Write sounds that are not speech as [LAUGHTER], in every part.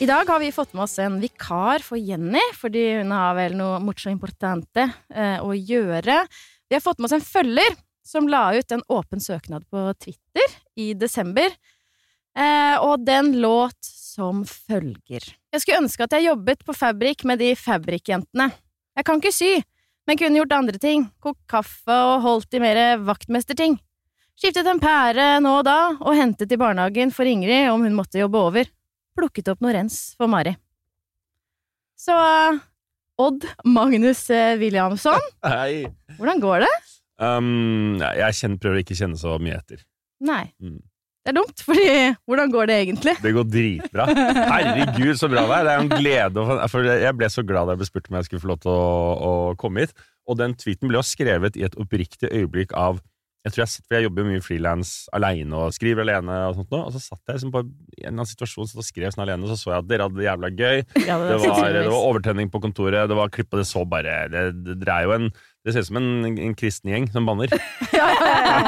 I dag har vi fått med oss en vikar for Jenny, fordi hun har vel noe mucho importante eh, å gjøre. Vi har fått med oss en følger som la ut en åpen søknad på Twitter i desember, eh, og den låt som følger. Jeg skulle ønske at jeg jobbet på Fabrik med de Fabrik-jentene. Jeg kan ikke sy, men kunne gjort andre ting, kokt kaffe og holdt i mer vaktmesterting. Skiftet en pære nå og da, og hentet i barnehagen for Ingrid om hun måtte jobbe over plukket opp noe rens for Mari. Så Odd Magnus eh, Williamson, [LAUGHS] Hei. hvordan går det? Um, jeg kjenner, prøver ikke å kjenne så mye etter. Nei. Mm. Det er dumt, fordi hvordan går det egentlig? Det går dritbra. Herregud, så bra det er. Det er jo en glede. For jeg ble så glad da jeg ble spurt om jeg skulle få lov til å, å komme hit. Og den tweeten ble jo skrevet i et oppriktig øyeblikk av jeg tror jeg, satt- for jeg jobber jo mye frilans aleine og skriver alene, og sånt nå, og så satt jeg liksom på en situasjon og skrev sånn alene, og så så jeg at dere hadde det jævla gøy. Ja, Det var, det sannsynligvis. var overtenning på kontoret, det var klipp, og det så bare Det, det, det er jo en Det ser ut som en, en kristen gjeng som banner. [LAUGHS]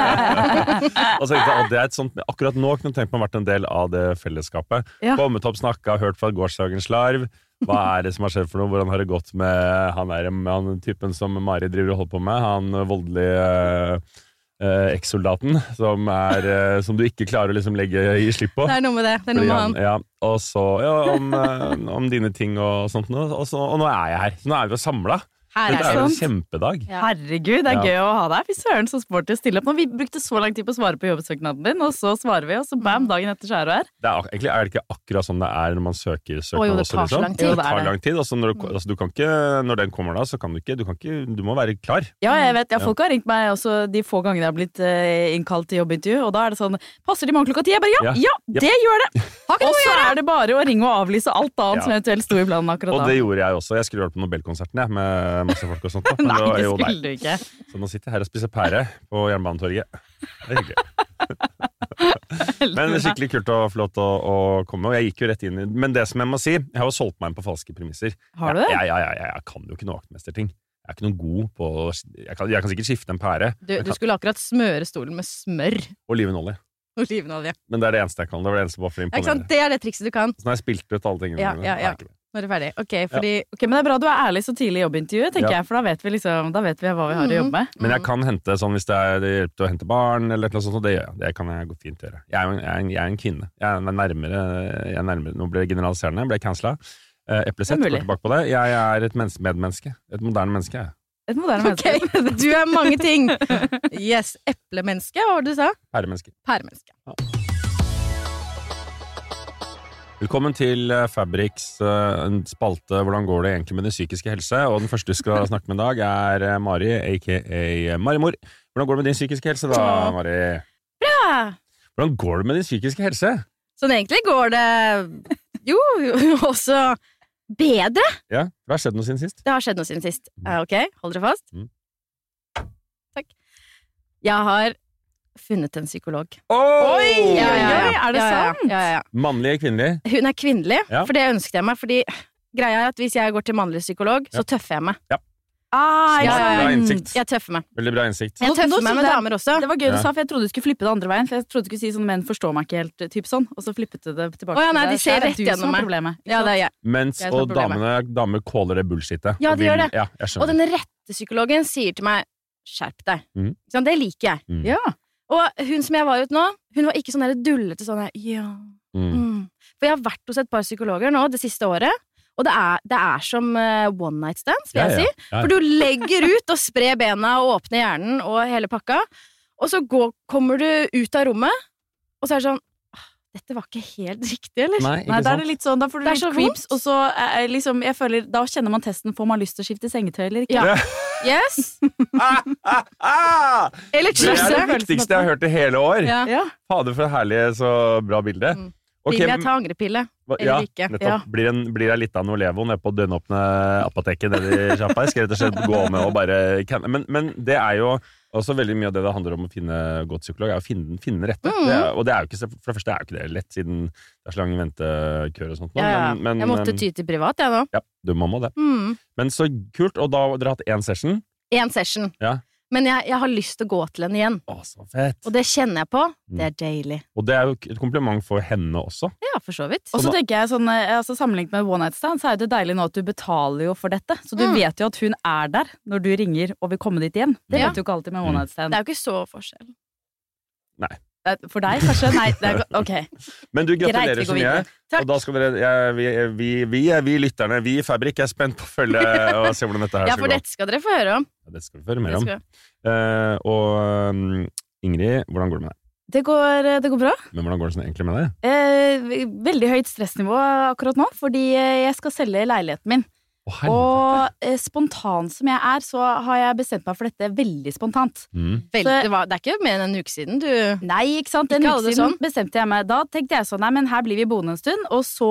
[LAUGHS] Og så tenkte jeg at det er et sånt, akkurat nå kunne jeg tenkt meg å vært en del av det fellesskapet. Ja. Kommet opp, snakka, hørt fra gårsdagens larv. Hva er det som har skjedd for noe? Hvordan har det gått med han, der, med han typen som Mari driver og holder på med? Han voldelige eh, ekssoldaten som, er, eh, som du ikke klarer å liksom legge i slipp på. Det er noe med det. Det er noe med han. ja, og så ja, om, eh, om dine ting og sånt noe. Og, så, og nå er jeg her. Så nå er vi samla. Her Dette er er jo en kjempedag. Ja. Herregud, det er Ja. gøy å ha deg. Fy søren, så sporty å stille opp. Nå, vi brukte så lang tid på å svare på jobbsøknaden din, og så svarer vi, og så bam, dagen etter så er du her. Det er, egentlig er det ikke akkurat sånn det er når man søker søknad jo, det tar så liksom. lang tid. Jo, det tar lang tid. Altså, når, du, altså, du kan ikke, når den kommer da, så kan du ikke Du, kan ikke, du må være klar. Ja, jeg vet, ja. Folk har ringt meg også de få gangene jeg har blitt uh, innkalt til jobbintervju, og da er det sånn Passer det i morgen klokka ti? Jeg bare ja, Ja. ja, Ja. det gjør det! Og så er det bare å ringe og avlyse alt annet Ja. som eventuelt sto i planen akkurat da. Og det gjorde jeg også. Jeg skulle vært på Nobelkonserten jeg, med masse folk og sånt. da. [LAUGHS] Men Nei, det skulle du ikke. Så nå sitter jeg her og spiser pære på Jernbanetorget. Det er hyggelig. [LAUGHS] Men skikkelig kult og flott å, å komme. Og jeg gikk jo rett inn i Men det som jeg må si, jeg har jo solgt meg inn på falske premisser. Har du det? Ja, ja, ja, ja, jeg kan jo ikke noe vaktmesterting. Jeg er ikke noe god på Jeg kan, jeg kan sikkert skifte en pære. Du, du skulle akkurat smøre stolen med smør. Olivenolje. Olivenolje. Men det er det eneste jeg kan. Det var det eneste bare for å imponere. Det er det trikset du kan. Så nå har jeg spilt ut alle tingene Ja, mine. ja, ja. Nå er det ferdig. Ok, fordi Ok, Men det er bra du er ærlig så tidlig i jobbintervjuet, tenker Ja. jeg, for da vet vi liksom, da vet vi hva vi har å jobbe med. Men jeg kan hente sånn hvis det er det hjelper til å hente barn, eller noe sånt, og det gjør jeg. Det kan jeg godt fint gjøre. Jeg er, en- jeg er, en, jeg er en kvinne. Jeg er nærmere, jeg er nærmere Nå ble det generaliserende, ble cancela. Uh, Eplesett, går tilbake på det. Jeg er et menneske, medmenneske. Et moderne menneske. jeg. Et moderne Ok, Okay. [LAUGHS] du er mange ting. Yes. Eplemenneske, hva var det du sa? Pæremenneske. Pæremenneske. Velkommen til eh, Fabrics eh, spalte 'Hvordan går det egentlig med din psykiske helse?' Og den første du skal [LAUGHS] snakke med i dag, er eh, Mari, aka Marimor. Hvordan går det med din psykiske helse, da, Mari? Bra! Hvordan går det med din psykiske helse? Sånn egentlig går det jo jo, også bedre. Ja, Det har skjedd noe siden sist? Det har skjedd noe siden sist. Eh, Ok, hold dere fast. Mm. Takk. Jeg har funnet en psykolog. Oi! Ja, ja, ja. Er det Ja, ja, sant? Ja, ja, ja. Mannlig, kvinnelig? Hun er kvinnelig, Ja. for det ønsket jeg meg. Fordi greia er at hvis jeg går til mannlig psykolog, så tøffer jeg meg. Ja, Ah, ja, ja. Bra innsikt. Jeg tøffer meg. Veldig bra innsikt. Jeg tøffer meg med det- damer også. Det var gøy du sa, for jeg trodde du skulle flippe det andre veien. For jeg trodde du skulle si sånn 'menn forstår meg ikke helt', typ sånn. Og så flippet du det tilbake. Å ja, nei, de ser Det er rett gjennom meg. problemet. Ja, det er jeg. Mens Jeg og damene, damer caller det bullshitet. Ja, de gjør det. Ja. Og den rette psykologen sier til meg 'skjerp deg'. Mm. Sånn. Det liker jeg. Mm. Ja. Og hun som jeg var ute nå, hun var ikke sånn der dullete sånn der, ja Mm. mm. For jeg har vært hos et par psykologer nå det siste året, og det er, det er som eh, one night stands, vil Ja, jeg ja. si. For du legger ut og sprer bena og åpner hjernen og hele pakka, og så går, kommer du ut av rommet, og så er det sånn «Ah, Dette var ikke helt riktig, eller? Nei, ikke Nei, da er sant? det litt sånn, da får du Det er litt så creeps, og så er liksom, jeg føler, da kjenner man testen. Får man lyst til å skifte sengetøy eller ikke? Ja. Yes! Ah, ah, ah! Eller Det er det viktigste jeg har hørt i hele år. Ja. Ja. Fader, for et herlig, så bra bilde. Mm. Ok, Vil jeg ta angrepille? Eller Ja, ikke. nettopp. Ja. Blir, en, blir det litt av Nolevo nede på døgnåpne apoteket nede i sjappa? Skal jeg rett og slett gå med og bare men, men det er jo også veldig mye av det det handler om å finne godt psykolog, er å finne, den- rette. Mm. Det er, og det er jo ikke, for det første er jo ikke det lett, siden det er så lang ventekøer og sånt. nå, Ja. Men, men, jeg måtte ty til privat, jeg nå. Ja, du må må det. Mm. Men så kult, og da har dere hatt én session. Én session. Ja. Men jeg, jeg har lyst til å gå til henne igjen. Å, så fett! Og det kjenner jeg på. Mm. Det er deilig. Og det er jo et kompliment for henne også. Ja, for så vidt. Og så tenker jeg sånn, eh, altså Sammenlignet med one night stand, så er det deilig nå at du betaler jo for dette. Så du Mm. vet jo at hun er der når du ringer og vil komme dit igjen. Det Ja. vet du ikke alltid med Mm. one night stand. Det er jo ikke så forskjell. Eh, For deg, kanskje? Nei, det er, ok. [LAUGHS] Men du, gratulerer så går mye. Takk. Og da skal dere, jeg, vi, vi, vi, vi, vi lytterne, vi i Fabrik er spent på å følge og se hvordan dette her skal gå. Ja, for dette skal dere få høre om. Ja, det skal vi høre mer om. Eh, og um, Ingrid, hvordan går det med deg? Det går, eh, det går bra. Men hvordan går det sånn egentlig med deg? Eh, veldig høyt stressnivå akkurat nå, fordi eh, jeg skal selge leiligheten min. Helvete. Og eh, spontan som jeg er, så har jeg bestemt meg for dette veldig spontant. Mm. Vel, Så- det, var, det er ikke mer enn en uke siden du Nei, ikke sant? En Ikke uke siden sånn. bestemte jeg meg. Da tenkte jeg sånn, nei, men her blir vi boende en stund. Og så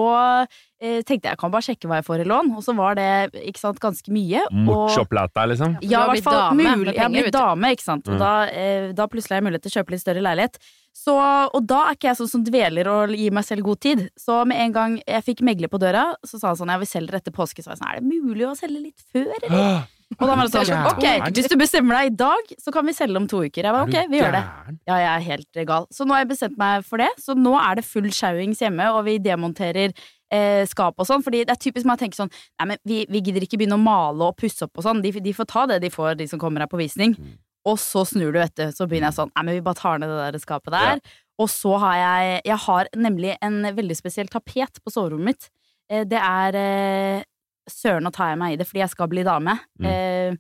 eh, tenkte jeg jeg kan bare sjekke hva jeg får i lån. Og så var det ikke sant, ganske mye. Og, Morsoplata, liksom? Ja, i hvert fall dame mulig. Jeg har blitt dame, ikke sant. Og Mm. da, eh, da plutselig har jeg mulighet til å kjøpe litt større leilighet. Så, og da er ikke jeg sånn som dveler og gir meg selv god tid. Så med en gang jeg fikk megler på døra, så sa han sånn jeg vil selge etter påske. Så var jeg sånn, er det mulig å selge litt før, eller? [GASPS] Og da var det sånn, ok, hvis du bestemmer deg i dag, så kan vi selge om to uker. Jeg var, ok, vi gjør det. Ja, jeg er helt gal. Så nå har jeg bestemt meg for det. Så nå er det full showings hjemme, og vi demonterer eh, skap og sånn. Fordi det er typisk meg å tenke sånn Nei, men vi, vi gidder ikke begynne å male og pusse opp og sånn. De, de får ta det de får, de som kommer her på visning. Mm. Og så snur du, vet du. Så begynner jeg sånn Nei, men vi bare tar ned det der skapet der. Og så har jeg Jeg har nemlig en veldig spesiell tapet på soverommet mitt. Eh, det er eh, Søren nå tar jeg meg i det, fordi jeg skal bli dame. Mm. Eh,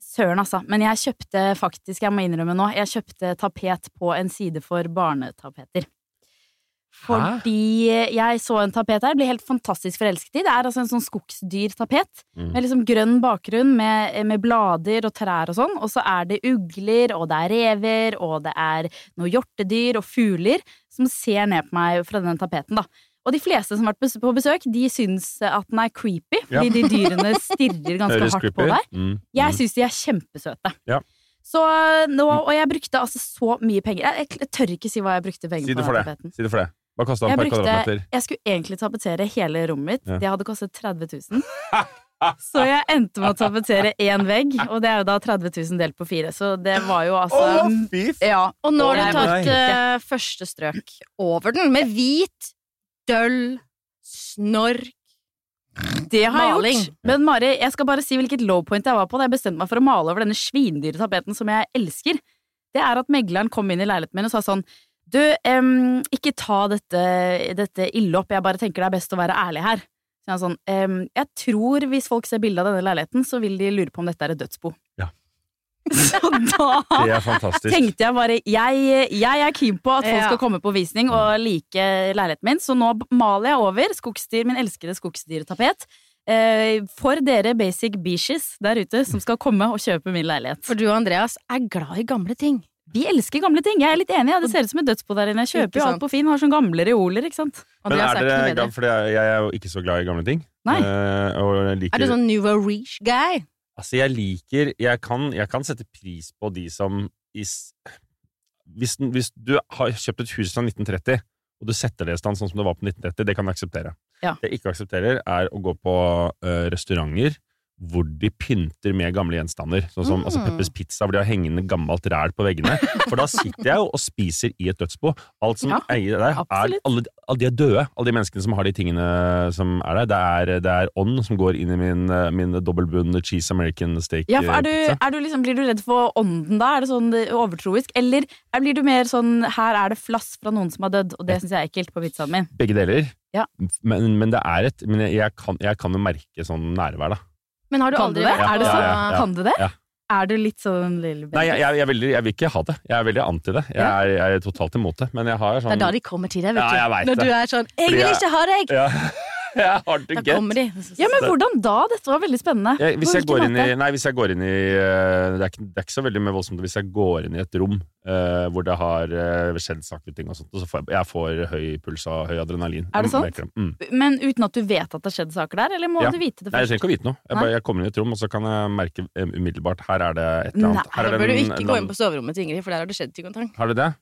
Søren, altså. Men jeg kjøpte faktisk, jeg må innrømme nå, jeg kjøpte tapet på en side for barnetapeter. Fordi jeg så en tapet her, ble helt fantastisk forelsket i. Det er altså en sånn skogsdyrtapet. Mm. Med liksom grønn bakgrunn med, med blader og trær og sånn. Og så er det ugler, og det er rever, og det er noe hjortedyr og fugler som ser ned på meg fra den tapeten, da. Og de fleste som har vært på besøk, de syns at den er creepy, Ja. fordi de dyrene stirrer [LAUGHS] ganske hardt creepy på deg. Mm. Jeg Mm. syns de er kjempesøte. Ja. Så nå, Og jeg brukte altså så mye penger. Jeg, jeg tør ikke si hva jeg brukte penger Si på. det for det. Si det for det. Hva kosta Jeg den per brukte- kvadratmeter? Jeg skulle egentlig tapetsere hele rommet mitt. Ja. Det hadde kostet 30 000. [LAUGHS] Så jeg endte med å tapetsere én vegg, og det er jo da 30 000 delt på fire. Så det var jo altså Å, fy. Ja. Og nå har du tatt eh, første strøk over den, med hvit, døll, snork Det har jeg Maling. gjort. Men Mari, jeg skal bare si hvilket low point jeg var på da jeg bestemte meg for å male over denne svindyre tapeten som jeg elsker. Det er at megleren kom inn i leiligheten min og sa sånn Du, um, ikke ta dette, dette ille opp, jeg bare tenker det er best å være ærlig her. Så jeg, sånn, um, jeg tror hvis folk ser bilde av denne leiligheten, så vil de lure på om dette er et dødsbo. Ja. [LAUGHS] Så da Det er fantastisk. tenkte jeg bare jeg, jeg er keen på at folk Ja. skal komme på visning og like leiligheten min, så nå maler jeg over skogsdyr, min elskede skogsdyrtapet. Eh, for dere basic beaches der ute som skal komme og kjøpe min leilighet. For du og Andreas er glad i gamle ting. Vi elsker gamle ting. Jeg er litt enig. Ja. Det ser ut som et dødsbo der inne. Jeg kjøper jo alt på Finn. Har sånn gamle reoler, ikke sant. Men er er dere, glad for jeg, jeg er jo ikke så glad i gamle ting. Nei. Uh, og liker, Er du sånn Nouveau Riche guy? Altså, jeg liker Jeg kan, jeg kan sette pris på de som is... hvis, hvis du har kjøpt et hus fra 1930, og du setter det i stand sånn som det var på 1930, det kan jeg akseptere. Ja. Det jeg ikke aksepterer, er å gå på uh, restauranter hvor de pynter med gamle gjenstander. Sånn som altså Mm. Peppers Pizza, hvor de har hengende gammelt ræl på veggene. For da sitter jeg jo og spiser i et dødsbo. Alt som Ja, eier der, er alle, alle de er døde. Alle de menneskene som har de tingene som er der. Det er, det er ånd som går inn i min, min dobbeltbunn cheese american steak Ja, for er du, er du liksom, Blir du redd for ånden da? Er det sånn eh, overtroisk? Eller er- blir du mer sånn her er det flass fra noen som har dødd, og det syns jeg er ekkelt på pizzaen min? Begge deler. Ja. Men, men det er et Men jeg, jeg, kan, jeg kan jo merke sånn nærvær, da. Men har du Kan aldri vært Er det Ja, sånn? ja, ja. Kan du det? Ja. Er du litt sånn lille Nei, jeg, jeg, jeg, er jeg vil ikke ha det. Jeg er veldig anti det. Jeg er, jeg er totalt imot det. Men jeg har Det sånn er da de kommer til deg, vet Ja, du. jeg vet Når det. du er sånn 'Jeg vil ikke ha deg!' [LAUGHS] Da kommer de. Ja, men hvordan da? Dette var veldig spennende. Ja, hvis, jeg i, nei, hvis jeg går inn i eh, det, er ikke, det er ikke så veldig mer voldsomt hvis jeg går inn i et rom uh, hvor det har uh, skjedd saker ting og sånt, og så får jeg, jeg får høy puls og høy adrenalin. Er det Jeg sant? Mm. Men uten at du vet at det har skjedd saker der, eller må Ja. du vite det først? Nei, jeg trenger ikke å vite noe. Jeg, bare, jeg kommer inn i et rom, og så kan jeg merke umiddelbart her er det et eller Nei, annet. Her Da bør du ikke en gå inn på soverommet til Ingrid, for der har det skjedd ting og tang. Har du det?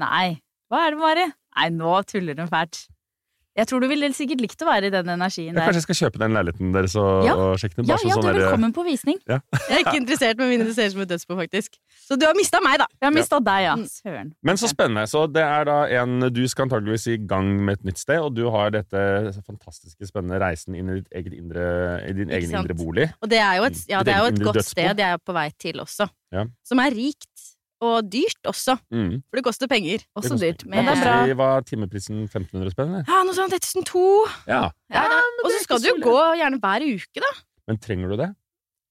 Nei. Hva er det, Mari? Nei, nå tuller hun fælt. Jeg tror du ville sikkert likt å være i den energien Ja, der. kanskje jeg skal kjøpe den leiligheten deres og, Ja. og sjekke den? Ja, Bare ja, sånn du er der- velkommen på visning. [LAUGHS] Jeg er ikke interessert, med mindre det ser ut som et dødsbo, faktisk. Så du har mista meg, da. Jeg har mista deg, ja. Mm. Søren. Men så spennende. Så det er da en Du skal antageligvis i gang med et nytt sted, og du har dette fantastiske, spennende reisen inn i ditt eget indre, i din Ikke egen sant? indre bolig. Og det er jo et, ja, det er jo et godt dødsbo. sted jeg er på vei til også. Ja. Som er rikt. Og dyrt også, Mm. for det koster penger. Også koster dyrt. Men Men det er bra. Hva var timeprisen? 1500 spenn, eller? Ja, noe sånt 1002. Ja. Ja, og så skal du jo gå gjerne hver uke, da. Men trenger du det?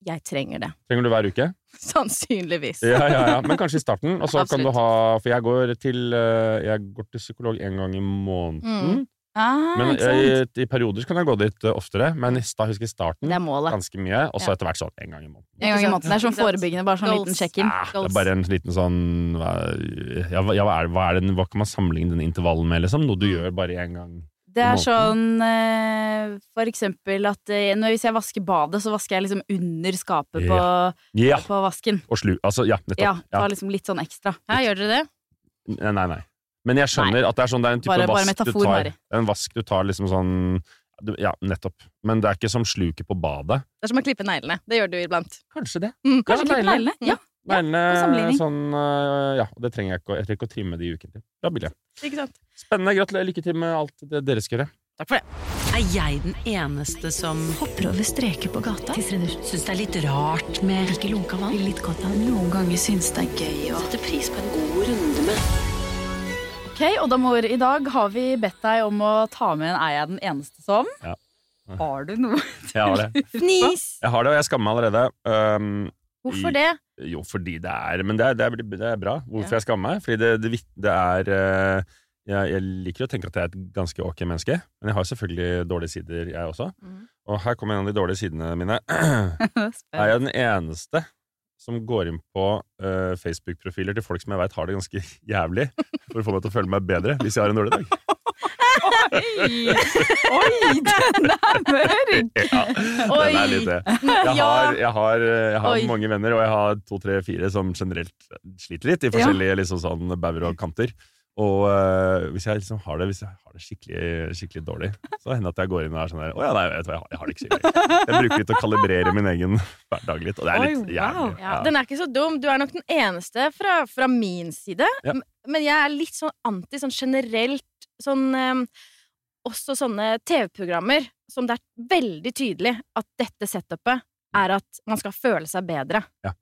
Jeg trenger det. Trenger du hver uke? [LAUGHS] Sannsynligvis. Ja, ja, ja. Men kanskje i starten. Og så kan du ha For jeg går til eh, Jeg går til psykolog en gang i måneden. Mm. Ah, Men i, i perioder kan jeg gå dit eh, oftere. Men da husker i starten Det er målet. ganske mye, og så etter hvert sånn en gang i måneden. En gang i måneden. Det er sånn forebyggende, bare sånn Goals. liten check-in. Ja, det er bare en liten sånn ja, hva, ja, hva, er, hva, er den, hva kan man sammenligne den intervallen med, liksom? Noe du gjør bare én gang? Det er sånn eh, for eksempel at eh, når, hvis jeg vasker badet, så vasker jeg liksom under skapet på, yeah. på vasken. Og slu... Altså, ja, nettopp. Ja, ta liksom litt sånn ekstra. Ja, gjør dere det? Nei, nei. Men jeg skjønner at det er sånn Det er en type Bare- bare vask metafor, du tar. En vask du tar liksom sånn Ja, nettopp. Men det er ikke som sluket på badet. Det er som å klippe neglene. Det gjør du iblant. Kanskje det. Mm. Kanskje klippe neglene? Ja. Neglene ja, sånn øh, Ja, det trenger jeg ikke å Jeg trenger ikke å trimme de ukene til. Bra sant? Spennende. Gratulerer. Lykke til med alt det dere skal gjøre. Takk for det. Er jeg den eneste som hopper over streker på gata? Syns det er litt rart med ikke lunka vann? Litt godt av Noen ganger syns det er gøy å sette pris på en god runde med Ok, Oddamor, i dag har vi bedt deg om å ta med en Er jeg den eneste som? Ja. Har du noe? [LAUGHS] Jeg har det. Fnis! Jeg har det, og jeg skammer meg allerede. Um, Hvorfor det? Jo, fordi det er Men det er, det er, det er bra. Hvorfor Ja. jeg skammer meg? Fordi det, det, det er uh, jeg, jeg liker å tenke at jeg er et ganske ok menneske, men jeg har selvfølgelig dårlige sider, jeg også. Mm. Og her kommer en av de dårlige sidene mine. [CLEARS THROAT] er jeg den eneste som går inn på uh, Facebook-profiler til folk som jeg veit har det ganske [LAUGHS] jævlig, for å få meg til å føle meg bedre hvis jeg har en dårlig dag. Oi, den er mørk! [LAUGHS] Ja, den er litt det. Jeg har, jeg har, jeg har mange venner, og jeg har to, tre, fire som generelt sliter litt i forskjellige liksom sånn bauger og kanter. Og øh, hvis jeg liksom har det Hvis jeg har det skikkelig, skikkelig dårlig, så hender det at jeg går inn og er sånn der Å ja, nei, vet du hva, jeg har, jeg har det ikke så ille. Jeg bruker litt å kalibrere min egen hverdag litt, og det er litt wow. jævlig. Ja, den er ikke så dum. Du er nok den eneste fra, fra min side. Ja. Men jeg er litt sånn anti sånn generelt sånn eh, Også sånne TV-programmer som det er veldig tydelig at dette setupet er at man skal føle seg bedre. Ja.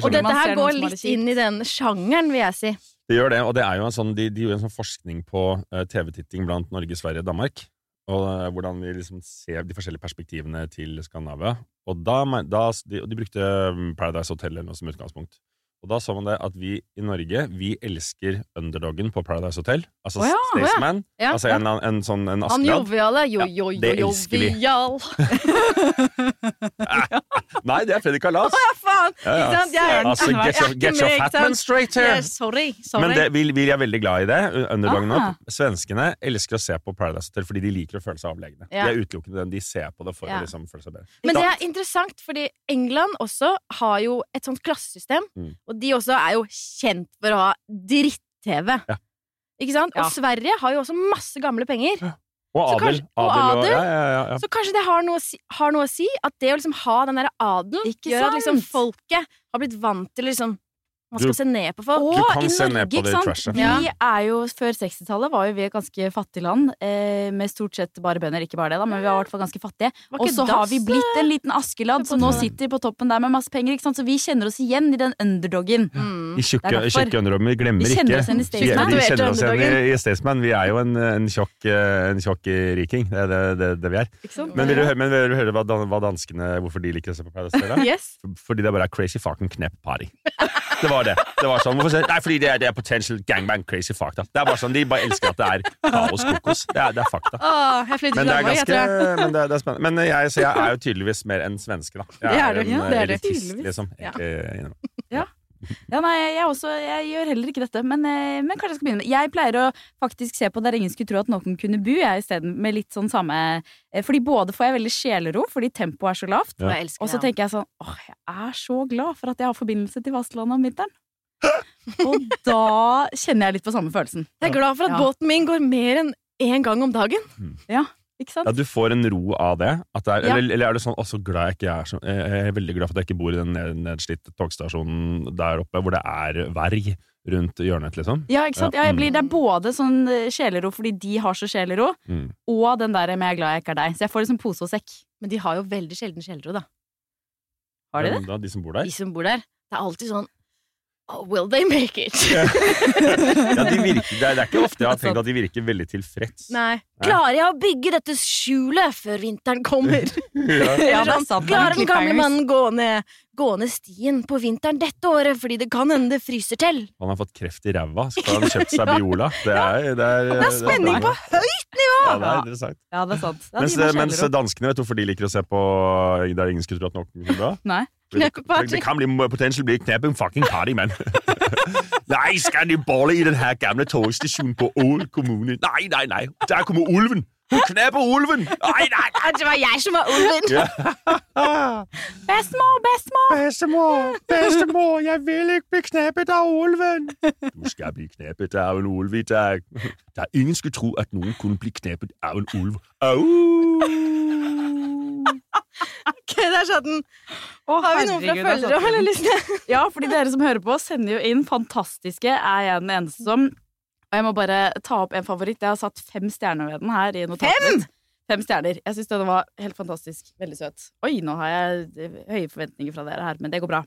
Og dette her går litt inn i den sjangeren, vil jeg si. Det gjør det, og det er jo en sånn, de, de gjorde en sånn forskning på uh, TV-titting blant Norge, Sverige og Danmark. Og uh, hvordan vi liksom ser de forskjellige perspektivene til Skandinavia. Og da, da de, de brukte mm, Paradise Hotel eller noe som utgangspunkt. Og da så man det at vi i Norge vi elsker underdogen på Paradise Hotel. Altså oh, ja, å ja. Staysman. Ja, altså en, en, en, sånn en Han Askeladden. joviale. Jo, jo, jo, det elsker vi. [LAUGHS] Nei, det er Fredrik Kalas! Ja, faen! Ja, ja. Altså, get your, get your fat man straight here! Yeah, sorry. sorry. Men det, vi, vi er veldig glad i det. Underdogen Aha. opp. Svenskene elsker å se på Paradise Hotel fordi de liker å føle seg avlegne. De er utelukkende den. De ser på det for å liksom føle seg bedre. Men det er interessant, fordi England også har jo et sånt klassesystem. Mm. Og de også er jo kjent for å ha dritt-TV. Ja. Ikke sant? Ja. Og Sverige har jo også masse gamle penger. og så adel. kanskje- og adel, og, adel? ja, ja, ja, ja. Så kanskje det har noe, har noe å si at det å liksom ha den derre adelen gjør at liksom folket har blitt vant til liksom Man skal Du- se ned på folk. Og Du kan i se ned Norge, på ikke det sant? trashet. Vi er jo, Før 60-tallet var jo vi et ganske fattig land, eh, med stort sett bare bønder. Ikke bare det, da, men vi var i hvert fall ganske fattige. Og så har vi blitt en liten Askeladd som nå sitter på toppen der med masse penger. Ikke sant? Så vi kjenner oss igjen i den underdogen. Mm. I tjukke, tjukke underdogene vi glemmer Vi ikke. oss igjen i Vi- Vi kjenner oss igjen i, i Staysman. Vi er jo en, en tjokk, eh, en tjokk riking. Det er det, det, det vi er. Men vil du, men vil du høre hva, hva danskene Hvorfor de liker å se på Paradise Hotel? Yes. Fordi det bare er crazy fucking knep party. Det var det. det var sånn, nei, fordi det er, det er potential gangbang crazy fakta. Det er bare sånn, De bare elsker at det er kaos kokos. Det er, det er fakta. Åh, jeg flytter Men det er ganske men det, det er spennende. Men jeg, jeg er jo tydeligvis mer enn svenske, da. Jeg Det er en ja, det er elitist, Tydeligvis. liksom. Ja. Egentlig, innimellom. Ja, nei, jeg, også, jeg gjør heller ikke dette, men, eh, men kanskje jeg skal begynne med Jeg pleier å faktisk se på Der ingen skulle tro at noen kunne bo, jeg isteden med litt sånn samme eh, Fordi både får jeg veldig sjelero, fordi tempoet er så lavt, Ja. Og så tenker jeg sånn Åh, jeg er så glad for at jeg har forbindelse til fastlandet om vinteren. Og da kjenner jeg litt på samme følelsen. Jeg er glad for at Ja. båten min går mer enn én gang om dagen. Ikke sant? Ja, Du får en ro av det? At det er, Ja. eller, eller er det sånn 'Å, så glad jeg ikke er så Jeg er veldig glad for at jeg ikke bor i den ned- nedslitte togstasjonen der oppe, hvor det er verg rundt hjørnet, liksom? Ja, ikke sant? Ja, Ja, jeg mm. blir, det er både sånn eh, sjelero fordi de har så sjelero, Mm. og den der med 'jeg er glad jeg ikke er deg'. Så jeg får liksom pose og sekk. Men de har jo veldig sjelden sjelero, da. Har de Ja, det? Da, de som bor der? De som bor der. Det er alltid sånn oh, Will they make it? [LAUGHS] Ja, de virker, det, er, det er ikke ofte jeg har tenkt at de virker veldig tilfreds. Nei. Klarer jeg å bygge dette skjulet før vinteren kommer? [LAUGHS] Ja. Ja, sånn. Klarer den gamle mannen gå ned, gå ned stien på vinteren dette året fordi det kan hende det fryser til? Han har fått kreft i ræva, så har han [LAUGHS] kjøpt seg Biola. Det er, det er, Det er spenning på høyt nivå! Ja, det er interessant. Ja, det er sant. Ja, Mens, mens danskene, vet du hvorfor de liker å se på Der ingen skulle tro at noen kunne dra? Nei. Det, det kan bli potensielt bli knepen fucking party, mann. [LAUGHS] nei, skal de bolle i den her gamle togstasjonen på Ål kommune? Nei, nei, nei. Der kommer ulven. Hun på ulven! Nei, nei, nei. Det var jeg som var ulven! Ja. [LAUGHS] Bestemor, bestemor! Bestemor, bestemor, jeg vil ikke bli knepet av ulven. Du skal bli knepet av en ulv i dag. Der ingen skulle tro at noen kunne bli knepet av en ulv. Au! Ok, der satt den. Har vi noen fra følgere eller? Ja, fordi dere som hører på, sender jo inn fantastiske. Er jeg den eneste som Og jeg må bare ta opp en favoritt. Jeg har satt fem stjerner ved den her i notatet. Fem?! Fem stjerner. Jeg syns den var helt fantastisk. Veldig søt. Oi, nå har jeg eh, høye forventninger fra dere her, men det går bra.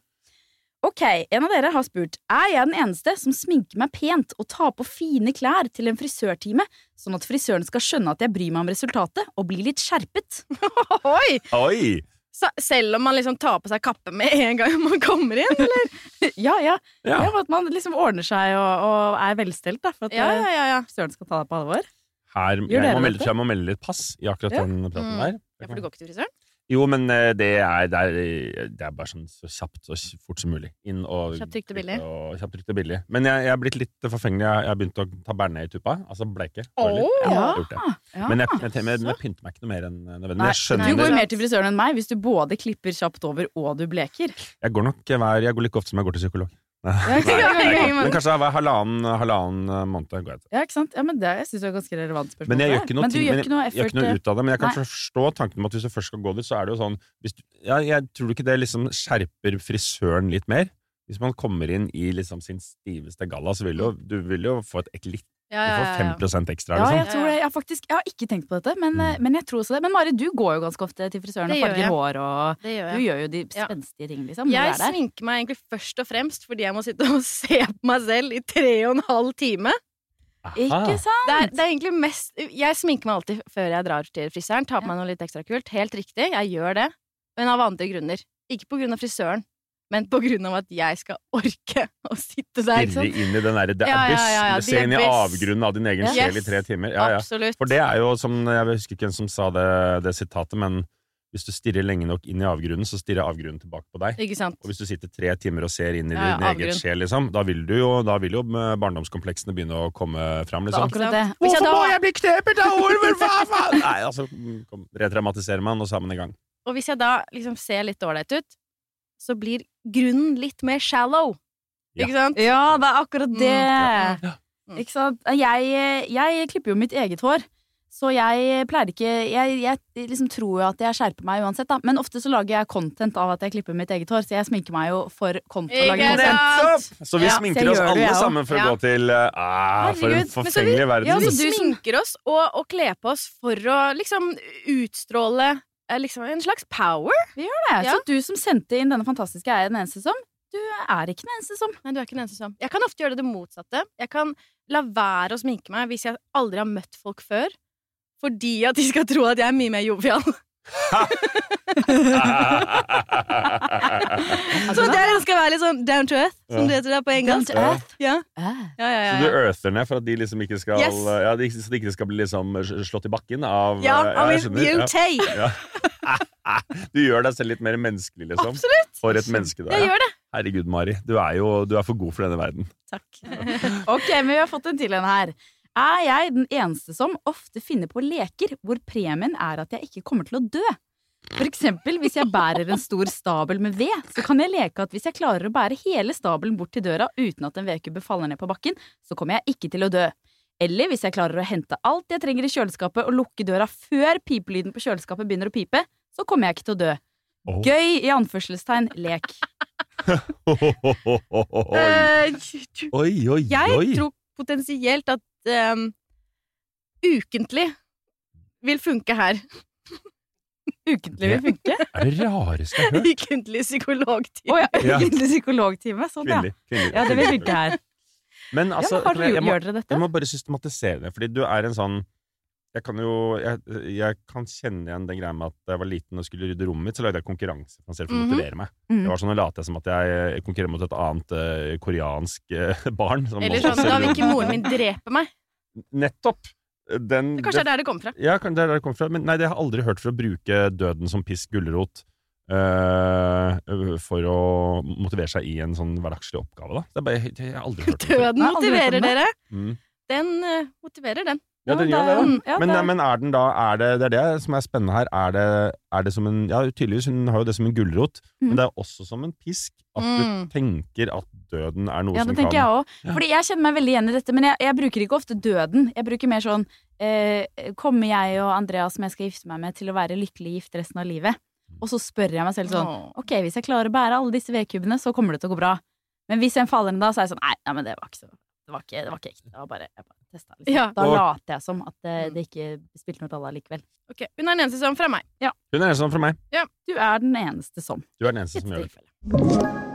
Ok, en av dere har spurt Er jeg den eneste som sminker meg pent og tar på fine klær til en frisørtime, sånn at frisøren skal skjønne at jeg bryr meg om resultatet og blir litt skjerpet? [LAUGHS] Oi! Oi! Så, selv om man liksom tar på seg kappe med en gang [LAUGHS] man kommer inn, eller? Ja, ja. Ja. Ja, at man liksom ordner seg og, og er velstelt, da. For at Ja, eh, ja, ja. ja. søren skal ta deg på alvor. Her, jeg, må melde, jeg må melde litt pass i akkurat Ja. den praten Mm. der. ja for du går ikke til frisøren? Jo, men eh, det er, det, er, det er bare sånn så kjapt og fort som mulig. Inn og Kjapt, trygt og billig. Og, kjapt, trygt og billig. Men jeg, jeg er blitt litt forfengelig. Jeg, har begynt å ta bearnés i tuppa. Altså bleike. Oh, Ja. Ja. Men jeg, jeg, jeg, jeg pynter meg ikke noe mer enn nødvendig. Nei, skjønner du går mer til frisøren enn meg hvis du både klipper kjapt over og du bleker. Jeg går nok Jeg går like ofte som jeg går til psykolog. Nei, men kanskje hver halvannen, halvannen måned går jeg til. Ja, ikke sant? Ja, men det jeg synes jeg er ganske relevant spørsmål. Men jeg gjør ikke noe, ting- gjør ikke noe jeg gjør ikke noe ut av det. Men jeg kan Nei. forstå tanken om at hvis du først skal gå dit, så er det jo sånn hvis du, ja, Jeg tror ikke det liksom skjerper frisøren litt mer. Hvis man kommer inn i liksom sin stiveste galla, så vil jo, du vil jo få et ek- litt Ja, Du ja, får ja, ja. 5 ekstra, Ja, liksom. jeg tror det. Jeg faktisk Jeg har ikke tenkt på dette, men, Mm. men jeg tror også det. Men Mari, du går jo ganske ofte til frisøren og farger hår og gjør Du gjør jo de Ja. spenstige ting, liksom. Jeg er der. sminker meg egentlig først og fremst fordi jeg må sitte og [LAUGHS] se på meg selv i tre og en halv time. Ikke sant? Det er, det er egentlig mest Jeg sminker meg alltid før jeg drar til frisøren. Tar på meg noe litt ekstra kult. Helt riktig, jeg gjør det. Men av andre grunner. Ikke på grunn av frisøren, men på grunn av at jeg skal orke å sitte der. Sant? inn i den derre Ja, ja, abyss. ja, ja, Se inn i avgrunnen av din egen yes. sjel i tre timer. Ja, ja. Absolutt. For det er jo som Jeg husker ikke hvem som sa det, det sitatet, men hvis du stirrer lenge nok inn i avgrunnen, så stirrer avgrunnen tilbake på deg. Ikke sant? Og hvis du sitter tre timer og ser inn i din egen avgrunn. sjel, liksom, da vil, du jo, da vil jo eh, barndomskompleksene begynne å komme fram, liksom. det. Hvis jeg bli knepet av ormer?! hva faen?! Nei, altså, retraumatiserer kom, man, og så er man i gang. Og hvis jeg da liksom ser litt ålreit ut, så blir grunnen litt mer shallow. Ja. Ikke sant? Ja, det er akkurat Mm. det. Ja. Mm. Ikke sant? Jeg, jeg klipper jo mitt eget hår. Så jeg pleier ikke Jeg, jeg liksom tror jo at jeg skjerper meg uansett, da. Men ofte så lager jeg content av at jeg klipper mitt eget hår, så jeg sminker meg jo for content. Så vi Ja, sminker oss alle det, sammen for å gå til ah, For en forfengelig verden. Ja, så du sminker oss og, og kler på oss for å liksom utstråle liksom en slags power. Det. Ja. Så du som sendte inn denne fantastiske Er den eneste som? Du er ikke den eneste som. Nei, du er ikke den eneste som Jeg kan ofte gjøre det, det motsatte. Jeg kan la være å sminke meg hvis jeg aldri har møtt folk før. Fordi at de skal tro at jeg er mye mer jovial. [LAUGHS] Så der skal være litt sånn down to earth, som Ja. det heter der på engelsk. Down to earth? Ja. Ah. Ja, ja, Så du ja, ja. earther ned for at de liksom ikke skal Yes. ja, de, Så de ikke skal bli liksom slått i bakken av ja ja, I jeg mean, skjønner. you take. [LAUGHS] Ja. Ja. [LAUGHS] Du gjør deg selv litt mer menneskelig, liksom. Absolutt. For et menneske du Jeg er. gjør det. Herregud, Mari. Du er jo du er for god for denne verden. Takk. Ok, men vi har fått en til en her. Er jeg den eneste som ofte finner på leker hvor premien er at jeg ikke kommer til å dø? For eksempel hvis jeg bærer en stor stabel med ved, så kan jeg leke at hvis jeg klarer å bære hele stabelen bort til døra uten at en vedkubbe faller ned på bakken, så kommer jeg ikke til å dø. Eller hvis jeg klarer å hente alt jeg trenger i kjøleskapet og lukke døra før pipelyden på kjøleskapet begynner å pipe, så kommer jeg ikke til å dø. Oh. Gøy i anførselstegn lek. Oi, [LAUGHS] Eh, oi, oi. Jeg tror potensielt at um, ukentlig vil funke her. [LAUGHS] Ukentlig vil funke. [LAUGHS] Det er det rareste jeg har hørt. Ukentlig psykologtime. Oh, ja, Ja. ukentlig psykologtime. Sånn, ja. Ja, det vil funke her. Men altså, ja, har jeg, må, jeg må bare systematisere det, fordi du er en sånn jeg kan jo jeg, jeg kan kjenne igjen den greia med at da jeg var liten og skulle rydde rommet mitt, så lagde jeg konkurranse for meg selv for å Mhm. motivere meg. Mm. Det var sånn, Nå later jeg som at jeg konkurrerer mot et annet uh, koreansk uh, [LAUGHS] barn. som Eller sånn, da vil ikke moren min drepe meg. Nettopp! Den, Kanskje det er der det kommer fra. Ja, kan- det er der det kommer fra. Men nei, det har jeg aldri hørt for å bruke døden som pisk gulrot Uh, for å motivere seg i en sånn hverdagslig oppgave, da. Det er bare, jeg har aldri hørt om det. Døden aldri hørt motiverer dere. Mm. Den uh, motiverer den. Ja, den gjør det, da. ja, men, det er- men er den da er det, det er det som er spennende her. Er det, er det som en Ja, tydeligvis, hun har jo det som en gulrot, Mm. men det er også som en pisk. At Mm. du tenker at døden er noe Ja, som det tenker jeg òg. Fordi jeg kjenner meg veldig igjen i dette, men jeg, jeg bruker ikke ofte døden. Jeg bruker mer sånn eh, Kommer jeg og Andreas, som jeg skal gifte meg med, til å være lykkelig gift resten av livet? Og så spør jeg meg selv sånn Åh. Ok, hvis jeg klarer å bære alle disse vedkubbene, så kommer det til å gå bra. Men hvis en faller ned da, så er jeg sånn Nei, nei men det var ikke så Det var ikke, det var ikke ekte. Det var bare, jeg bare testa, liksom. Ja. Da later jeg som at det, det ikke spilte noen rolle likevel. Ok, Hun er den eneste som fra meg. Hun er den eneste som fra meg. Du er den eneste som. Du er den eneste som gjør det.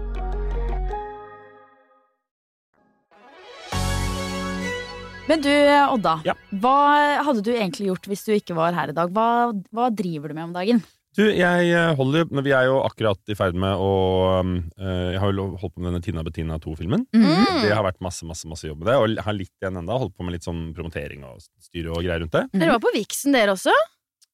Men du, Odda. Ja. Hva hadde du egentlig gjort hvis du ikke var her i dag? Hva, hva driver du med om dagen? Du, jeg eh, holder jo Vi er jo akkurat i ferd med å um, eh, Jeg har jo holdt på med denne Tina Bettina 2-filmen. Mm. Det har vært masse masse, masse jobb med det, og jeg har litt igjen enda Holdt på med litt sånn promotering og styre og greier rundt det. Dere var på Vixen, dere også?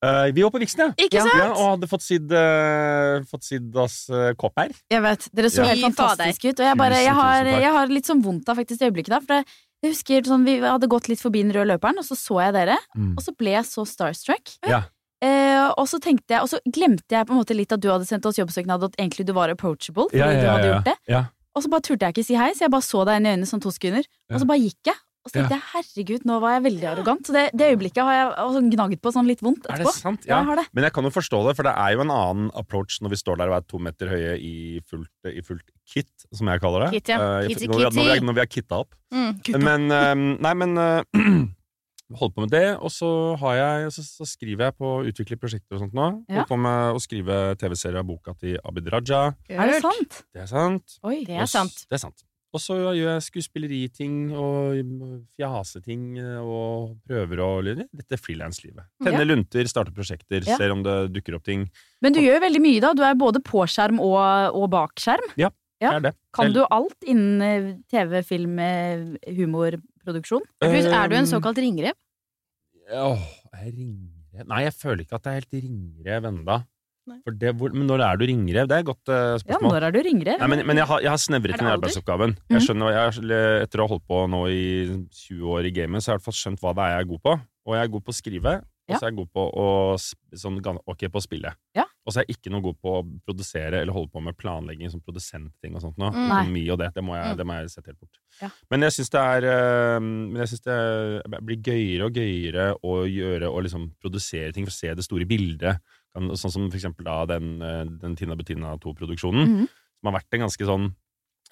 Uh, vi var på Vixen, ja. Ikke sant? ja, og hadde fått sydd uh, Fått sydd oss uh, kopp her. Jeg vet, Dere så Ja. helt fantastiske ut. Og jeg, bare, jeg, har, jeg har litt sånn vondt av faktisk i øyeblikket da. For det, jeg husker sånn, Vi hadde gått litt forbi den røde løperen, og så så jeg dere. Mm. Og så ble jeg så starstruck. Ja. Eh, og så tenkte jeg, og så glemte jeg på en måte litt at du hadde sendt oss jobbsøknad, at egentlig du var approachable. Fordi Ja, ja, du hadde gjort det ja. Og så bare turte jeg ikke si hei, så jeg bare så deg inn i øynene sånn to sekunder. Og så bare gikk jeg. Og så tenkte jeg herregud, nå var jeg veldig arrogant. Så det, det øyeblikket har jeg gnaget på sånn litt vondt Er det sant? Ja, Ja. jeg har det. Men jeg kan jo forstå det, for det er jo en annen approach når vi står der og er to meter høye i fullt, i fullt kit, som jeg kaller det. Kit, ja. Uh, Kitty, når, vi, når, vi er, kitty. når vi er kitta opp. Mm. Men uh, Nei, men [CLEARS THROAT] uh, holder på med det, og så, har jeg, så, så skriver jeg på å utvikle prosjekter og sånt nå. Ja. Holder på med å skrive TV-serie av boka til Abid Raja. Er det sant? Det er sant. Oi. Det er Og sant. Det er sant. Og så gjør jeg skuespilleriting og fjaseting eh, og prøver å Dette er frilanslivet. Tenne Ja. lunter, starte prosjekter, Ja. ser om det dukker opp ting. Men du gjør veldig mye, da. Du er både på skjerm og, og bak skjerm. Ja. Det er det. Kan du alt innen eh, TV, film, eh, humorproduksjon? Pluss, er du en Um, såkalt ringrev? Åh, ringrev Nei, jeg føler ikke at jeg er helt ringrev enda. Det, hvor, men når er du ringrev? Det er et godt eh, Ja, spørsmål. når er du ringrev? Nei, men, men jeg har, jeg har snevret inn arbeidsoppgaven. Jeg skjønner, jeg, Etter å ha holdt på nå i 20 år i gamet, så har jeg i hvert fall skjønt hva det er jeg er god på. Og jeg er god på å skrive, og så er jeg god på å, sånn, okay, på å spille. Ja. Og så er jeg ikke noe god på å produsere eller holde på med planlegging som produsentting og sånt noe. Mm. Økonomi og det. Det må jeg, Mm. det må jeg sette helt bort. Ja. Men jeg syns det er øh, Men jeg synes det blir gøyere og gøyere å gjøre og liksom produsere ting for å se det store bildet. Kan- Sånn som for eksempel da den, øh, den Tina Bettina 2-produksjonen, Mhm. som har vært en ganske sånn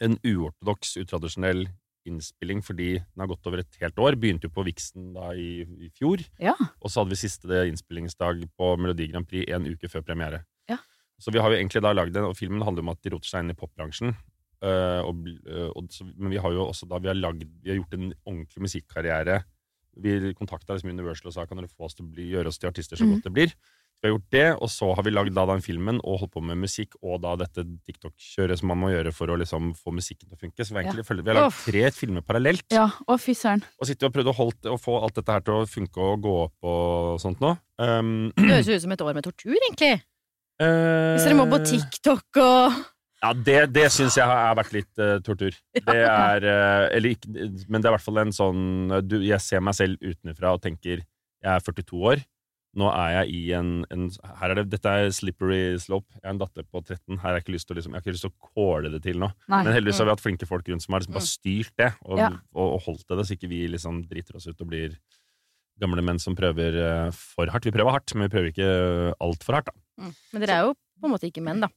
en uortodoks, utradisjonell innspilling fordi den har gått over et helt år. Begynte jo på Vixen da i, i fjor. Ja. Og så hadde vi siste innspillingsdag på Melodi Grand Prix en uke før premiere. Ja. Så vi har jo egentlig da lagd den, og filmen handler om at de roter seg inn i popbransjen. Uh, og, øh, og, men vi har jo også da vi har, lagd, vi har gjort en ordentlig musikkarriere. Vi kontakta liksom Universal og sa kan dere få oss til å bli, gjøre oss til artister så mm. godt det blir. Vi har gjort det, og så har vi lagd da den filmen og holdt på med musikk og da dette TikTok-kjøret som man må gjøre for å liksom få musikken til å funke. Så vi egentlig, ja. vi har lagd tre filmer parallelt. Ja, Og fy søren. Og sittet og prøvd å, holdt, å få alt dette her til å funke og gå opp og sånt nå. Um, Det høres ut som et år med tortur, egentlig. Uh, Hvis dere må på TikTok og Ja, det, det syns jeg har vært litt uh, tortur. Det er uh, Eller ikke Men det er i hvert fall en sånn eh, du, Jeg ser meg selv utenfra og tenker Jeg er 42 år. Nå er jeg i en, en her er det, Dette er slippery slope. Jeg har en datter på 13. Her har jeg ikke lyst til å, liksom, jeg har ikke lyst til å kåle det til nå. Nei. Men heldigvis har vi hatt flinke folk rundt som har liksom bare styrt det og, Ja. og, og holdt det, så ikke vi liksom driter oss ut og blir gamle menn som prøver eh, for hardt. Vi prøver hardt, men vi prøver ikke altfor hardt, da. Men dere er jo på en måte ikke menn, da.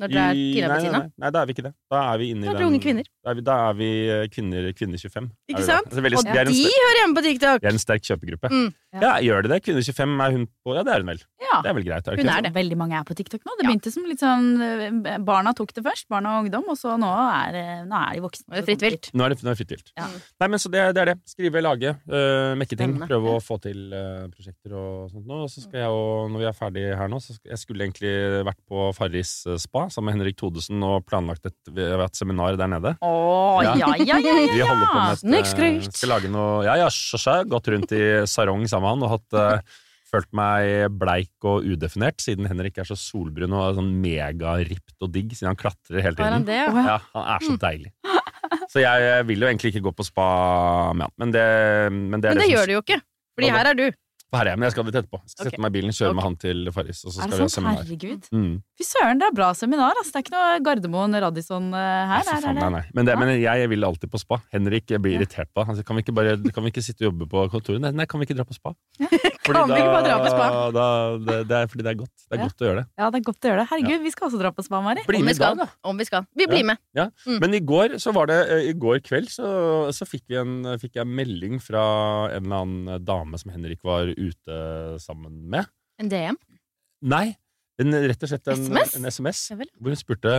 Når dere er Tina nei, Bettina. Nei, nei, da er vi ikke det. Da er vi inne i den unge kvinner. Da er vi, da er vi eh, kvinner, kvinner 25. er Ikke sant? Altså, veldig, Og det de hører hjemme på TikTok! det er en sterk kjøpegruppe. Mm. Ja, gjør det det? Kvinner 25 er hun på Ja, det er hun vel. Ja. Det er vel greit? Er Hun er det. Veldig mange er på TikTok nå. Det begynte som litt sånn eh, Barna tok det først, barna og ungdom, og så nå er, eh, nå er de voksne. Nå er det fritt vilt. Nå er det, nå er det fritt vilt. Ja. Nei, men så det, det er det. Skrive, lage, uh, mekke ting. Prøve å få til uh, prosjekter og sånt nå. Og så skal jeg jo, når vi er ferdige her nå, så skal, jeg skulle egentlig vært på Farris spa sammen med Henrik Thodesen og planlagt et, et seminar der nede. Åh, ja, ja, ja, ja, ja. [LAUGHS] Vi holder på med et, øh, skal lage noe Ja, ja, sjasja. Ja, gått rundt i sarong sammen med han og hatt uh, Følt meg bleik og udefinert, siden Henrik er så solbrun og er sånn megaript og digg, siden han klatrer hele Har han tiden. det? Ja. Ja, han er så deilig. Så jeg vil jo egentlig ikke gå på spa med han, men det, men det er Men det det gjør du jo ikke. Fordi her er du. Her er jeg, men jeg skal dit etterpå. Jeg skal okay. sette meg i bilen, kjøre okay. med han til Farris, og så Er skal vi ha seminar. Herregud. Mm. Fy søren, det er bra seminar. Altså. Det er ikke noe Gardermoen Radisson her. Nei, her. faen, er nei, nei. Men, det, men jeg vil alltid på spa. Henrik jeg blir irritert på. Han sier, kan vi ikke bare kan vi ikke sitte og jobbe på kontoret? Nei, nei, kan vi ikke dra på spa? Fordi [LAUGHS] Kan vi ikke bare dra på spa? Da, det, det er fordi det er godt. Det er Ja. godt å gjøre det. Ja, det er godt å gjøre det. Herregud, vi skal også dra på spa, Mari. Bli Om vi med dag, da. Om vi skal. Vi blir med. Ja. Mm. Men i går så var det eh, I går kveld så, så fikk, vi en, fikk jeg en melding fra en eller annen dame som Henrik var ute sammen med. En DM. Nei, en, rett og slett en SMS? en SMS Ja hvor hun spurte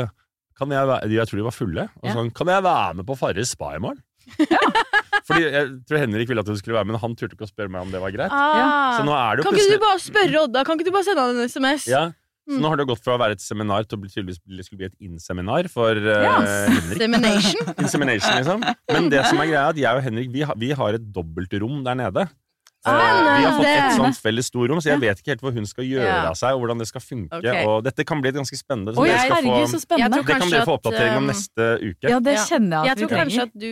kan jeg, være, jeg tror de var fulle. Og Ja. sånn, kan jeg være med på Farris spa i morgen? [LAUGHS] Fordi jeg tror Henrik ville at hun skulle være med, men han turte ikke å spørre meg om det var greit. Ah. Så nå er det jo Kan ikke du bare spørre Odda? Kan ikke du bare sende han en SMS? ja, så Mm. nå har det gått fra å være et seminar til å bli, tydeligvis bli- skulle bli et inseminar for uh, Ja. Henrik. Insemination. [LAUGHS] Insemination, liksom. Men det [LAUGHS] som er greia, er at jeg og Henrik vi har, vi har et dobbeltrom der nede. Eh, Spennende. vi har fått et sånt felles storrom, så jeg vet ikke helt hvor hun skal gjøre Ja. av seg, og hvordan det skal funke. Okay. Og dette kan bli et ganske spennende. så Oi, dere skal herregud, få, så spennende. Det kan dere få oppdatering om um, neste uke. Ja, det kjenner jeg Jeg at Jeg tror kanskje at du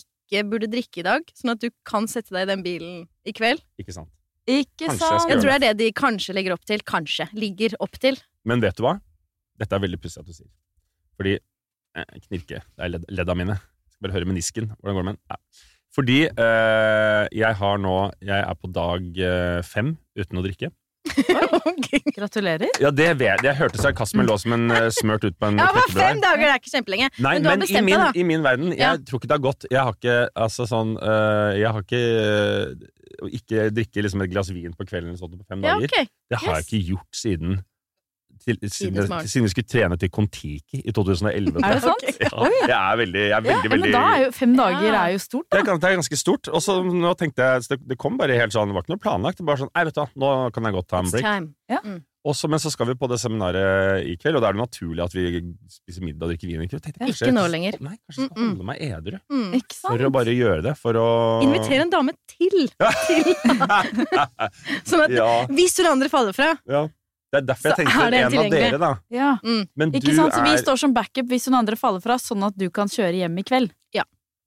ikke burde drikke i dag, sånn at du kan sette deg i den bilen i kveld. Ikke sant? Ikke Kanskje jeg sant? skal Jeg tror det er det de kanskje legger opp til. Kanskje. Ligger opp til. Men vet du hva? Dette er veldig pussig at du sier. Fordi eh, Knirke, det er ledd, ledda mine. Jeg skal bare høre menisken. Hvordan går det med den? Ja. Fordi eh, jeg har nå Jeg er på dag eh, fem uten å drikke. [LAUGHS] Gratulerer. Ja, det vet jeg. Jeg hørte sarkasmen lå som en eh, smørt ut på en Ja, bare knekkebrød fem dager, det er ikke kjempelenge. Nei, men du har men i bestemt min, deg, da. i min verden Jeg Ja. tror ikke det har gått. Jeg har ikke altså sånn øh, Jeg har ikke Å ikke drikke liksom et glass vin på kvelden eller sånt på fem Ja, dager. ok. Det har Yes. jeg ikke gjort siden til, siden, siden vi skulle trene til Kon-Tiki i 2011. Er det sant? Ja, jeg er veldig, jeg er veldig, Ja, men veldig da er jo fem dager Ja. er jo stort, det er, det er ganske stort. Og så nå tenkte jeg så det, det kom bare helt sånn, det var ikke noe planlagt. Det var sånn, nei, vet du hva, nå kan jeg godt ta en break. Ja. Og så- men så skal vi på det seminaret i kveld, og da er det naturlig at vi spiser middag og drikker vin. Tenkte kanskje- Ikke nå lenger. Nei, kanskje jeg skal holde meg edru. Mm. Ikke sant? For å bare gjøre det. For å Invitere en dame til. [LAUGHS] til. [LAUGHS] sånn at ja, hvis hun andre faller fra ja. Det er derfor jeg Så tenkte en det en av dere, da. Ja. Men Ikke du sant? Så vi er står som backup hvis noen andre faller fra, sånn at du kan kjøre hjem i kveld.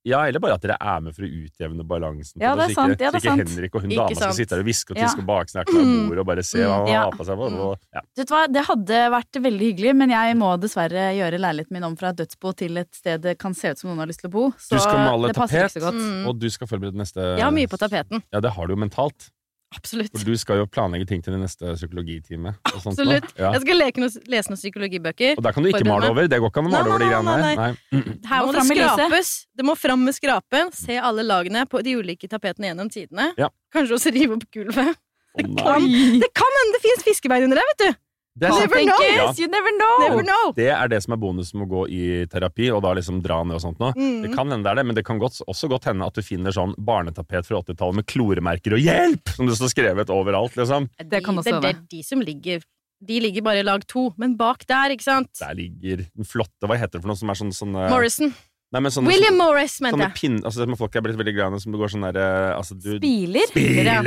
Ja, eller bare at dere er med for å utjevne balansen. Ja, det er så sant, ikke, ja, det er så ikke. Henrik og hun Ikke dama skal sitte der og hviske og Ja. tiske og baksnakke av bordet og bare se hva han Ja. har på seg. Og, og, ja. Vet du hva, Det hadde vært veldig hyggelig, men jeg må dessverre gjøre leiligheten min om fra et dødsbo til et sted det kan se ut som noen har lyst til å bo. Så Du skal male det passer tapet, ikke så godt. Mm. og du skal forberede neste Jeg har mye på tapeten. Ja, det har du jo mentalt. Absolutt. For du skal jo planlegge ting til din neste psykologitime. Absolutt. Ja. Jeg skal leke noe, lese noen psykologibøker. Og der kan du ikke male over. Det går ikke an å male Nei, over de greiene nei, her. nei. Nei. Her Må må det skrapes. Det må fram med skrapen. Se alle lagene på de ulike tapetene gjennom tidene. Ja. Kanskje også rive opp gulvet. Oh, nei. Kan, det kan hende det fins fiskebein under der, vet du! Det er. Never know. Ja. You never know! Never know. Det er det som er bonusen med å gå i terapi, og da liksom dra ned og sånt noe. Mm. Det kan hende det er det, men det kan godt, også godt hende at du finner sånn barnetapet fra 80-tallet med kloremerker og 'hjelp!' som det står skrevet overalt, liksom. Det kan også de, det, være. er de som ligger De ligger bare i lag to, men bak der, ikke sant? Der ligger den flotte Hva heter det for noe som er sånn sånn Morrison. Nei, men sånne, William Morris, mente jeg. Altså, som folk er blitt veldig glad i, som går sånn derre altså, Spiler? Spiler? Spiler!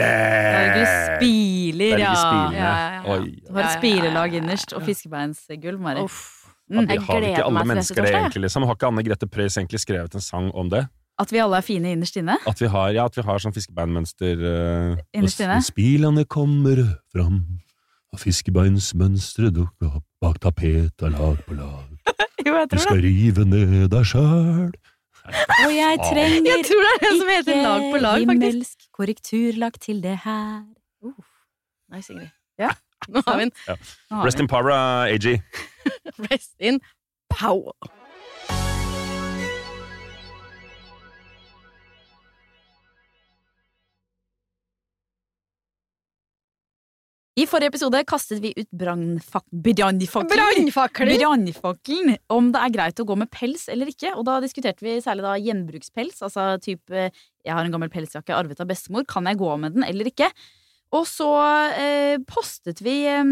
Norge spiler, ja. ja, ja, ja. Oi. Du har et Ja, ja, ja, spilelag innerst og fiskebeinsgulv, Mari. Mm. Jeg har ikke gleder alle meg til neste mennesker det, egentlig, liksom. Har ikke Anne Grete Preus egentlig skrevet en sang om det? At vi alle er fine innerst inne. At vi har, ja, at vi har sånn fiskebeinmønster uh, Innerst inne? Spilene kommer fram, og fiskebeinsmønstre dukker opp bak tapet av lag på lag. [LAUGHS] Jo, jeg Du skal rive ned deg sjæl. Og jeg trenger Jeg tror det er det som heter lag på lag, faktisk. himmelsk korrekturlag til det her. Nei, Sigrid. Ja. Nå har vi en Ja. Rest vi in power, uh, [LAUGHS] AG. rest in power. I forrige episode kastet vi ut brannfak- brannfakkelen om det er greit å gå med pels eller ikke. Og da diskuterte vi særlig da gjenbrukspels. Altså type jeg har en gammel pelsjakke arvet av bestemor, kan jeg gå med den eller ikke? Og så eh, postet vi eh,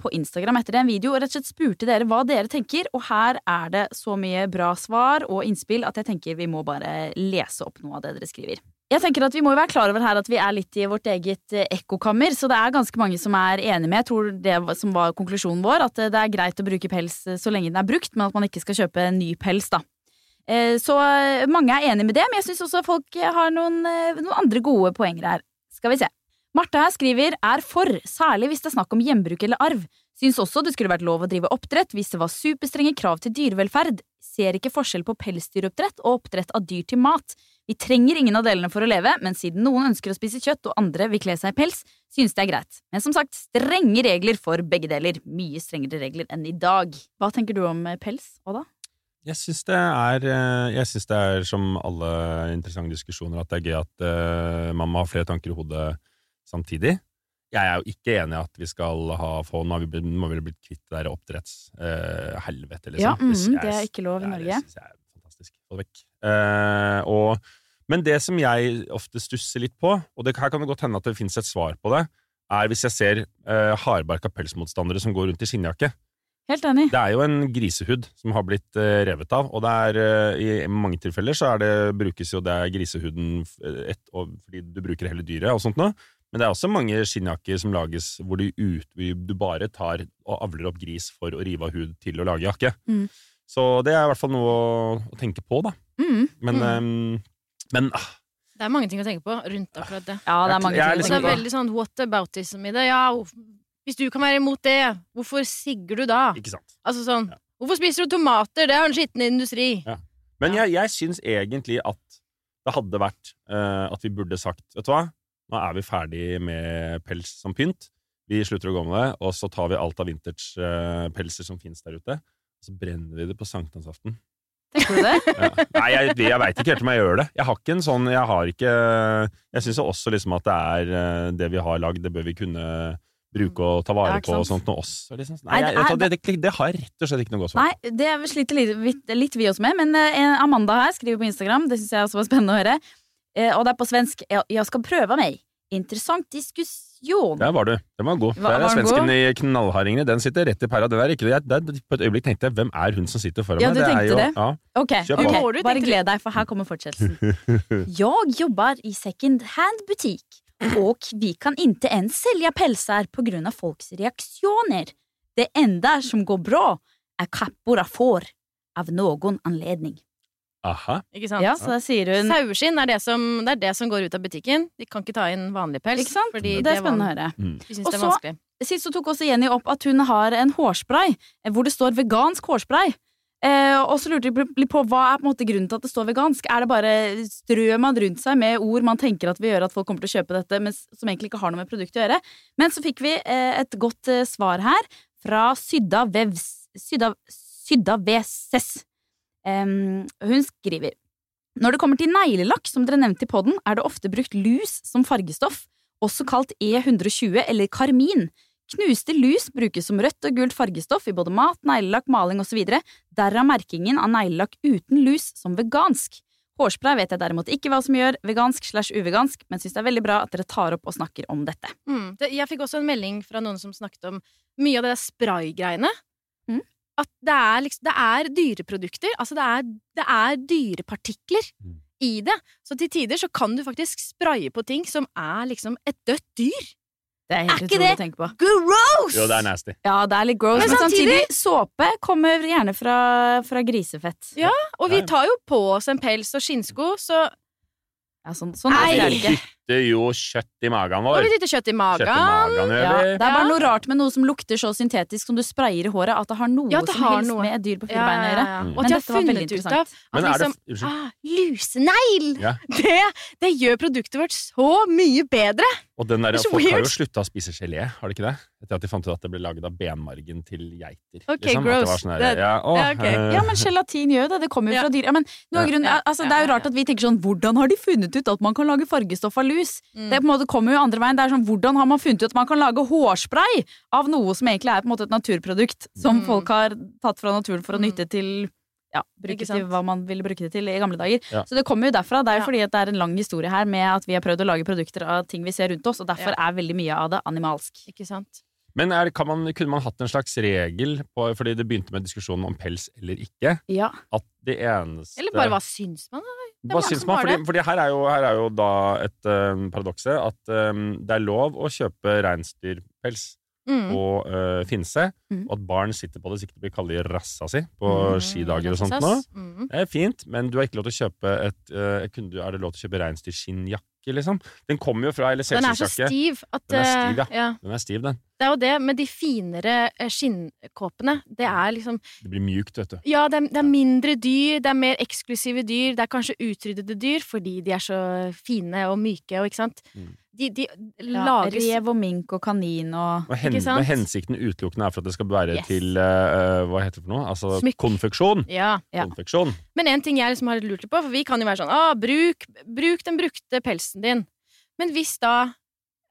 på Instagram etter det en video og rett og slett spurte dere hva dere tenker. Og her er det så mye bra svar og innspill at jeg tenker vi må bare lese opp noe av det dere skriver. Jeg tenker at Vi må jo være klar over her at vi er litt i vårt eget eh, ekkokammer, så det er ganske mange som er enig med. Jeg tror det som var konklusjonen vår, at eh, det er greit å bruke pels eh, så lenge den er brukt, men at man ikke skal kjøpe ny pels. da. Så mange er enig med det, men jeg syns også folk har noen, noen andre gode poenger her. Skal vi se. Marte her skriver er for, særlig hvis det er snakk om gjenbruk eller arv. Syns også det skulle vært lov å drive oppdrett hvis det var superstrenge krav til dyrevelferd. Ser ikke forskjell på pelsdyroppdrett og oppdrett av dyr til mat. Vi trenger ingen av delene for å leve, men siden noen ønsker å spise kjøtt og andre vil kle seg i pels, synes det er greit. Men som sagt, strenge regler for begge deler. Mye strengere regler enn i dag. Hva tenker du om eh, pels, Oda? Jeg syns det eh, det er som alle interessante diskusjoner at det er gøy at eh, man må ha flere tanker i hodet samtidig. Jeg er jo ikke enig i at vi skal ha få Nå vi må vi blitt kvitt det der uh, liksom. Ja, mm, jeg- det er ikke lov i Norge. Det syns jeg er fantastisk. Få det vekk. Uh, og, men det som jeg ofte stusser litt på, og det, her kan det godt hende at det finnes et svar på det, er hvis jeg ser uh, hardbarka pelsmotstandere som går rundt i skinnjakke. Helt enig. Det er jo en grisehud som har blitt eh, revet av, og det er, eh, i mange tilfeller så er det, brukes jo det grisehuden et, fordi du bruker hele dyret og sånt noe. Men det er også mange skinnjakker som lages hvor du, ut, du bare tar og avler opp gris for å rive av hud til å lage jakke. Mm. Så det er i hvert fall noe å, å tenke på, da. Mm. Men, ehm, men ah, Det er mange ting å tenke på rundt akkurat det. Ja, det er mange ting. er ting. Og liksom- det er veldig sånn whataboutism i det. Ja, hvis du kan være imot det, hvorfor sigger du da? ikke sant. Altså sånn, Hvorfor spiser du tomater? Det er en skitten industri. Ja. Men jeg, jeg syns egentlig at det hadde vært uh, at vi burde sagt Vet du hva, nå er vi ferdig med pels som pynt. Vi slutter å gå med det, og så tar vi alt av vintage-pelser som finnes der ute. Og så brenner vi det på sankthansaften. Tenker du det? [LAUGHS] Ja. Nei, jeg, jeg veit ikke helt om jeg gjør det. Jeg har ikke en sånn Jeg har ikke Jeg syns også liksom at det er eh, det vi har lagd, det bør vi kunne bruke og ta vare på og sånt noe også. Liksom. Nei, jeg, jeg, det det, det, det har rett og slett ikke noe godt svar. Nei, det sliter litt, litt, litt vi også med, men eh, Amanda her skriver på Instagram, det syns jeg også var spennende å høre, eh, og det er på svensk. Jeg, skal prøve meg. Interessant diskusjon. Der var du. Den var god. Var- Der er svensken god? i knallhardingene. Den sitter rett i pæra. Det er ikke, jeg, der, på et øyeblikk tenkte jeg hvem er hun som sitter foran Ja, meg? du er tenkte jo, det? Ja. Ok, Kjør på. ok, du, bare gled deg, for her kommer fortsettelsen. [LAUGHS] jeg jobber i second hand-butikk, og vi kan ikke ens selge pelser på grunn av folks reaksjoner. Det enda som går bra er kappor av får, av noen anledning. Aha. Ikke sant? Ja, så der sier hun Saueskinn er det, som, det er det som går ut av butikken. De kan ikke ta inn vanlig pels. Ikke sant? Fordi Det er spennende å høre. Mm. De syns det er vanskelig. Sist så tok også Jenny opp at hun har en hårspray eh, hvor det står vegansk hårspray. Eh, og så lurte de på- hva er på en måte grunnen til at det står vegansk. Er det bare strør man rundt seg med ord man tenker at vil gjøre at folk kommer til å kjøpe dette, men som egentlig ikke har noe med produktet å gjøre? Men så fikk vi eh, et godt eh, svar her fra Sydda Vevs Sydda, Sydda VSS. Hun skriver Når det kommer til neglelakk, som dere nevnte i podden, er det ofte brukt lus som fargestoff, også kalt E120 eller karmin. Knuste lus brukes som rødt og gult fargestoff i både mat, neglelakk, maling osv. Derav merkingen av neglelakk uten lus som vegansk. Hårspray vet jeg derimot ikke hva som gjør vegansk slash uvegansk, men syns det er veldig bra at dere tar opp og snakker om dette. Mm. Jeg fikk også en melding fra noen som snakket om mye av det der spraygreiene. Mm. At det er, liksom, det er dyreprodukter. Altså det er, det er dyrepartikler Mm. i det. Så til tider så kan du faktisk spraye på ting som er liksom et dødt dyr. Det er helt Er ikke det å tenke på. Gross! Jo, det er nasty. Ja, det er litt gross, Men men samtidig, samtidig- såpe kommer gjerne fra, fra grisefett. Ja, og vi tar jo på oss en pels og skinnsko, så Ja, sånn, sånn Nei. er det ikke. Det er jo kjøtt i magen vår. vi lukter kjøtt i magen. Kjøtt i magen, Ja, det er bare noe rart med noe som lukter så syntetisk som du sprayer i håret, at det har noe Ja, det som har helst noe. med et dyr på fire bein å gjøre. ja. Mm. Og Men de har funnet ut av at Men er det liksom ah, Lusenegl! Ja. Det, det gjør produktet vårt så mye bedre! Og den der, Folk weird. har jo slutta å spise gelé, har de ikke det? Etter at de fant ut at det ble laget av benmargen til geiter. Ok, liksom. Gross. sånn der, Det- ja, å, okay. ok. eh, Ja, men gelatin gjør det. Det kommer jo Ja. fra dyr. Ja, men grunnen, altså, det er jo rart at vi tenker sånn Hvordan har de funnet ut at man kan lage fargestoff av lus? Mm. Det på en måte kommer jo andre veien. Det er sånn, Hvordan har man funnet ut at man kan lage hårspray av noe som egentlig er på en måte et naturprodukt, som Mm. folk har tatt fra naturen for å Mm. nytte til ja, bruke til hva man ville bruke det til i gamle dager. Ja. Så det kommer jo derfra. Det er jo Ja. fordi at det er en lang historie her med at vi har prøvd å lage produkter av ting vi ser rundt oss, og derfor Ja. er veldig mye av det animalsk. Ikke sant? Men er, kan man, kunne man hatt en slags regel, på, fordi det begynte med diskusjonen om pels eller ikke, Ja. at det eneste Eller bare hva syns man? da? Hva syns man? Fordi, fordi her, er jo, her er jo da et um, paradokse at um, det er lov å kjøpe reinsdyrpels Mm. og uh, finse, Mm. og at barn sitter på det så ikke det blir kalt rassa si på Mm. skidager og sånt nå. Mm. Det er fint, men du har ikke lov til å kjøpe et uh, kunne du, Er det lov til å kjøpe reinsdyrskinnjakke, liksom? Den kommer jo fra Eller Den er så stiv at Den er stiv, ja. ja. Den er stiv, den. Det er jo det med de finere eh, skinnkåpene. Det er liksom Det blir mjukt, vet du. Ja, det er, det er mindre dyr, det er mer eksklusive dyr, det er kanskje utryddede dyr fordi de er så fine og myke og ikke sant. Mm. De, de Ja, lages rev og mink og kanin og Og hen, Ikke sant? men hensikten utelukkende er for at det skal være Yes. til uh, Hva heter det for noe? Altså Smyk. konfeksjon. Ja. Ja. Konfeksjon. Men en ting jeg liksom har lurt på, for vi kan jo være sånn ah, bruk, bruk den brukte pelsen din. Men hvis da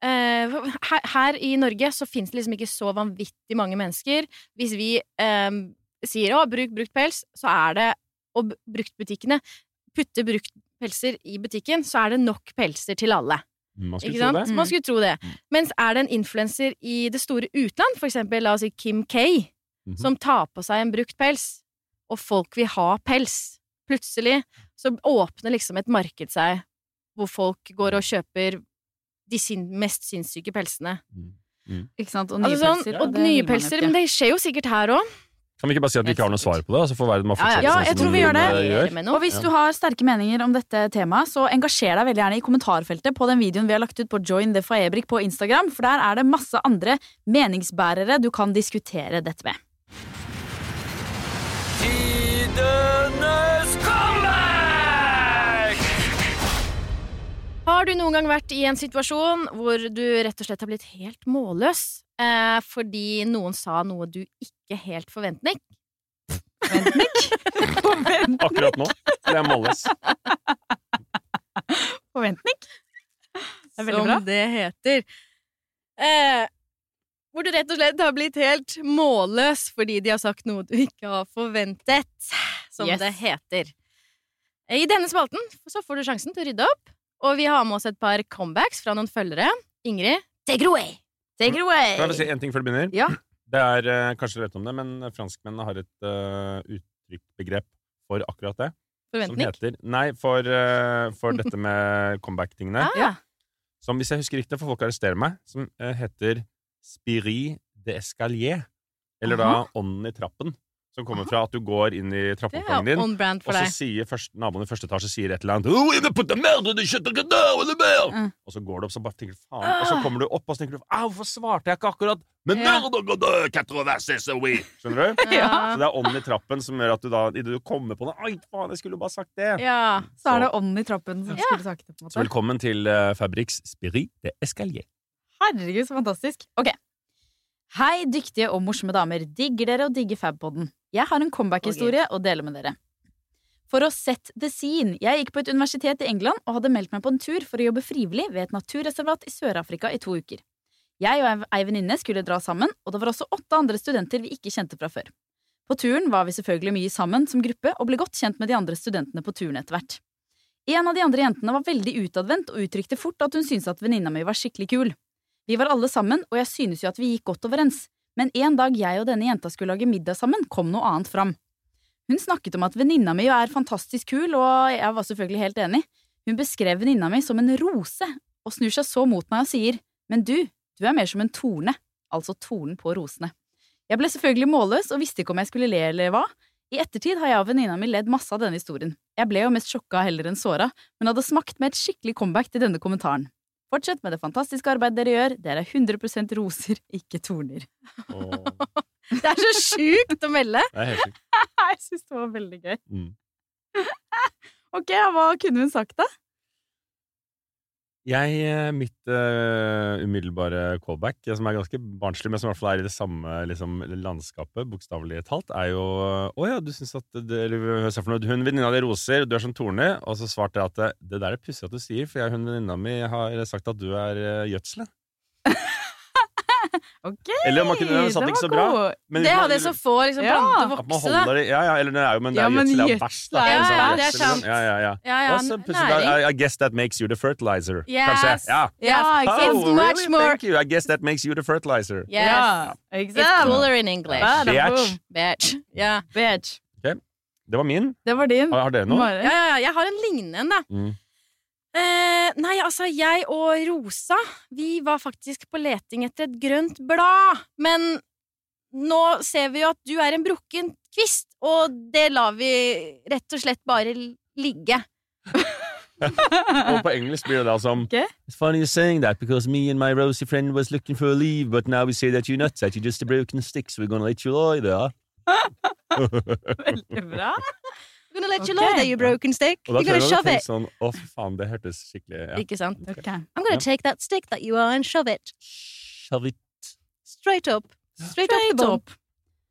her, her i Norge så fins det liksom ikke så vanvittig mange mennesker. Hvis vi eh, sier å, bruk brukt pels, så er det Og bruktbutikkene putter brukt pelser i butikken, så er det nok pelser til alle. Man skulle tro det. Man skulle tro det. Mm. Mens er det en influenser i det store utland, for eksempel la oss si Kim K, Mhm. som tar på seg en brukt pels, og folk vil ha pels, plutselig så åpner liksom et marked seg hvor folk går og kjøper de sin mest sinnssyke pelsene. Ikke sant? Og nye Altså sånn, pelser. og det nye pelser, men det skjer jo sikkert her òg. Kan vi ikke bare si at vi ikke har noe svar på det, Altså for verden må Ja, ja. Ja, sånn jeg som tror vi gjør det. gjør? Og hvis du har sterke meninger om dette temaet, så engasjer deg veldig gjerne i kommentarfeltet på den videoen vi har lagt ut på Join the Faebrik på Instagram, for der er det masse andre meningsbærere du kan diskutere dette med. Har du noen gang vært i en situasjon hvor du rett og slett har blitt helt målløs eh, fordi noen sa noe du ikke helt forventning? Forventning? [LAUGHS] Akkurat nå ble jeg målløs. Forventning? Det er veldig som bra. det heter. Eh, hvor du rett og slett har blitt helt målløs fordi de har sagt noe du ikke har forventet, som Yes. det heter. I denne spalten så får du sjansen til å rydde opp, og vi har med oss et par comebacks fra noen følgere. Ingrid, take it away! Take it Kan jeg away! si en ting før du begynner? Ja. Det er, eh, Kanskje du vet om det, men franskmennene har et uh, uttrykksbegrep for akkurat det. Som Forventning. heter Nei, for, uh, for dette [LAUGHS] med comeback-tingene. Ah, Som, hvis jeg husker riktig, for folk arresterer meg, som uh, heter Spiri de Escalier. Eller da Ånden i trappen. Som kommer fra at du går inn i trappeoppgangen din, og så sier først, naboen i første etasje sier et eller annet! Mm. Og så går du opp, så bare tenker du faen. Og så kommer du opp, og så tenker du Au, hvorfor svarte jeg ikke akkurat? Men Ja. mer, da, da, da, quatre-vingts, c'est oui!» Skjønner du? [LAUGHS] Ja. Så det er ånden i trappen som gjør at du da, idet du kommer på det Ai, faen, jeg skulle jo bare sagt det! Ja. Så er det ånden i trappen som skulle sagt det. på en Så måte. velkommen til uh, Fabriks Spirit de Escalier. Herregud, så fantastisk. Ok. Hei, dyktige og morsomme damer. Digger dere og digger Fabpodden. Jeg har en comeback-historie å dele med dere. For å set the scene. Jeg gikk på et universitet i England og hadde meldt meg på en tur for å jobbe frivillig ved et naturreservat i Sør-Afrika i to uker. Jeg og ei venninne skulle dra sammen, og det var også åtte andre studenter vi ikke kjente fra før. På turen var vi selvfølgelig mye sammen som gruppe og ble godt kjent med de andre studentene på turen etter hvert. En av de andre jentene var veldig utadvendt og uttrykte fort at hun syntes at venninna mi var skikkelig kul. Vi var alle sammen, og jeg synes jo at vi gikk godt overens, men en dag jeg og denne jenta skulle lage middag sammen, kom noe annet fram. Hun snakket om at venninna mi er fantastisk kul, og jeg var selvfølgelig helt enig. Hun beskrev venninna mi som en rose, og snur seg så mot meg og sier, men du, du er mer som en torne, altså tornen på rosene. Jeg ble selvfølgelig målløs og visste ikke om jeg skulle le eller hva. I ettertid har jeg og venninna mi ledd masse av denne historien. Jeg ble jo mest sjokka heller enn såra, men hadde smakt med et skikkelig comeback til denne kommentaren. Fortsett med det fantastiske arbeidet dere gjør, dere er 100% roser, ikke torner. [LAUGHS] Det er så sjukt å melde! Det er helt sjukt. [LAUGHS] Jeg syns det var veldig gøy. Mm. [LAUGHS] Ok, hva kunne hun sagt, da? Jeg, eh, mitt uh, umiddelbare callback, eh, som er ganske barnslig, men som i hvert fall er i det samme liksom, landskapet, bokstavelig talt, er jo Å ja, du syns at det, eller, for noe? Hun venninna di roser, du er som Torne. Og så svarte jeg at det, der er pussig at du sier, for jeg hun venninna mi har sagt at du er gjødselet. Ok, Eller man kunne sagt det ikke så bra. Men Det er det hadde så få liksom, Ja. planter vokse, da. det Ja, ja, eller det er jo, men det er Ja, gjødsel er bæsj, da. Ja, Ja, det er sant. Ja, ja, ja. Ja, ja, Også, plutselig, næring. I, I guess that makes you the fertilizer. Yes. Kanskje. Ja. Ja, ikke Oh. It's much really? more Thank you. I guess that makes you the fertilizer. Yes. Yeah. Exactly. It's cooler in English. Bitch. Bitch. Ja. Bitch. Det var min. Det var din. Har, har dere noe? Ja, ja, ja, jeg har en lignende en, da. Mm. Eh, nei, altså, jeg og Rosa, vi var faktisk på leting etter et grønt blad. Men nå ser vi jo at du er en brukken kvist, og det lar vi rett og slett bare ligge. Og på engelsk blir det da som okay. It's funny you're saying that because me and my rosy friend was looking for a leave, but now we say that you're nuts, that you're just a broken stick, so we're gonna let you lie there. [LAUGHS] Veldig bra. I'm gonna let you know that you broken stick. You're gonna shove it. sånn oh, faen, det hørtes skikkelig ja. Ikke sant? Ok. Ok. I'm gonna take that stick that you are and shove it Shove it. straight up. Straight, up Straight the bum. up.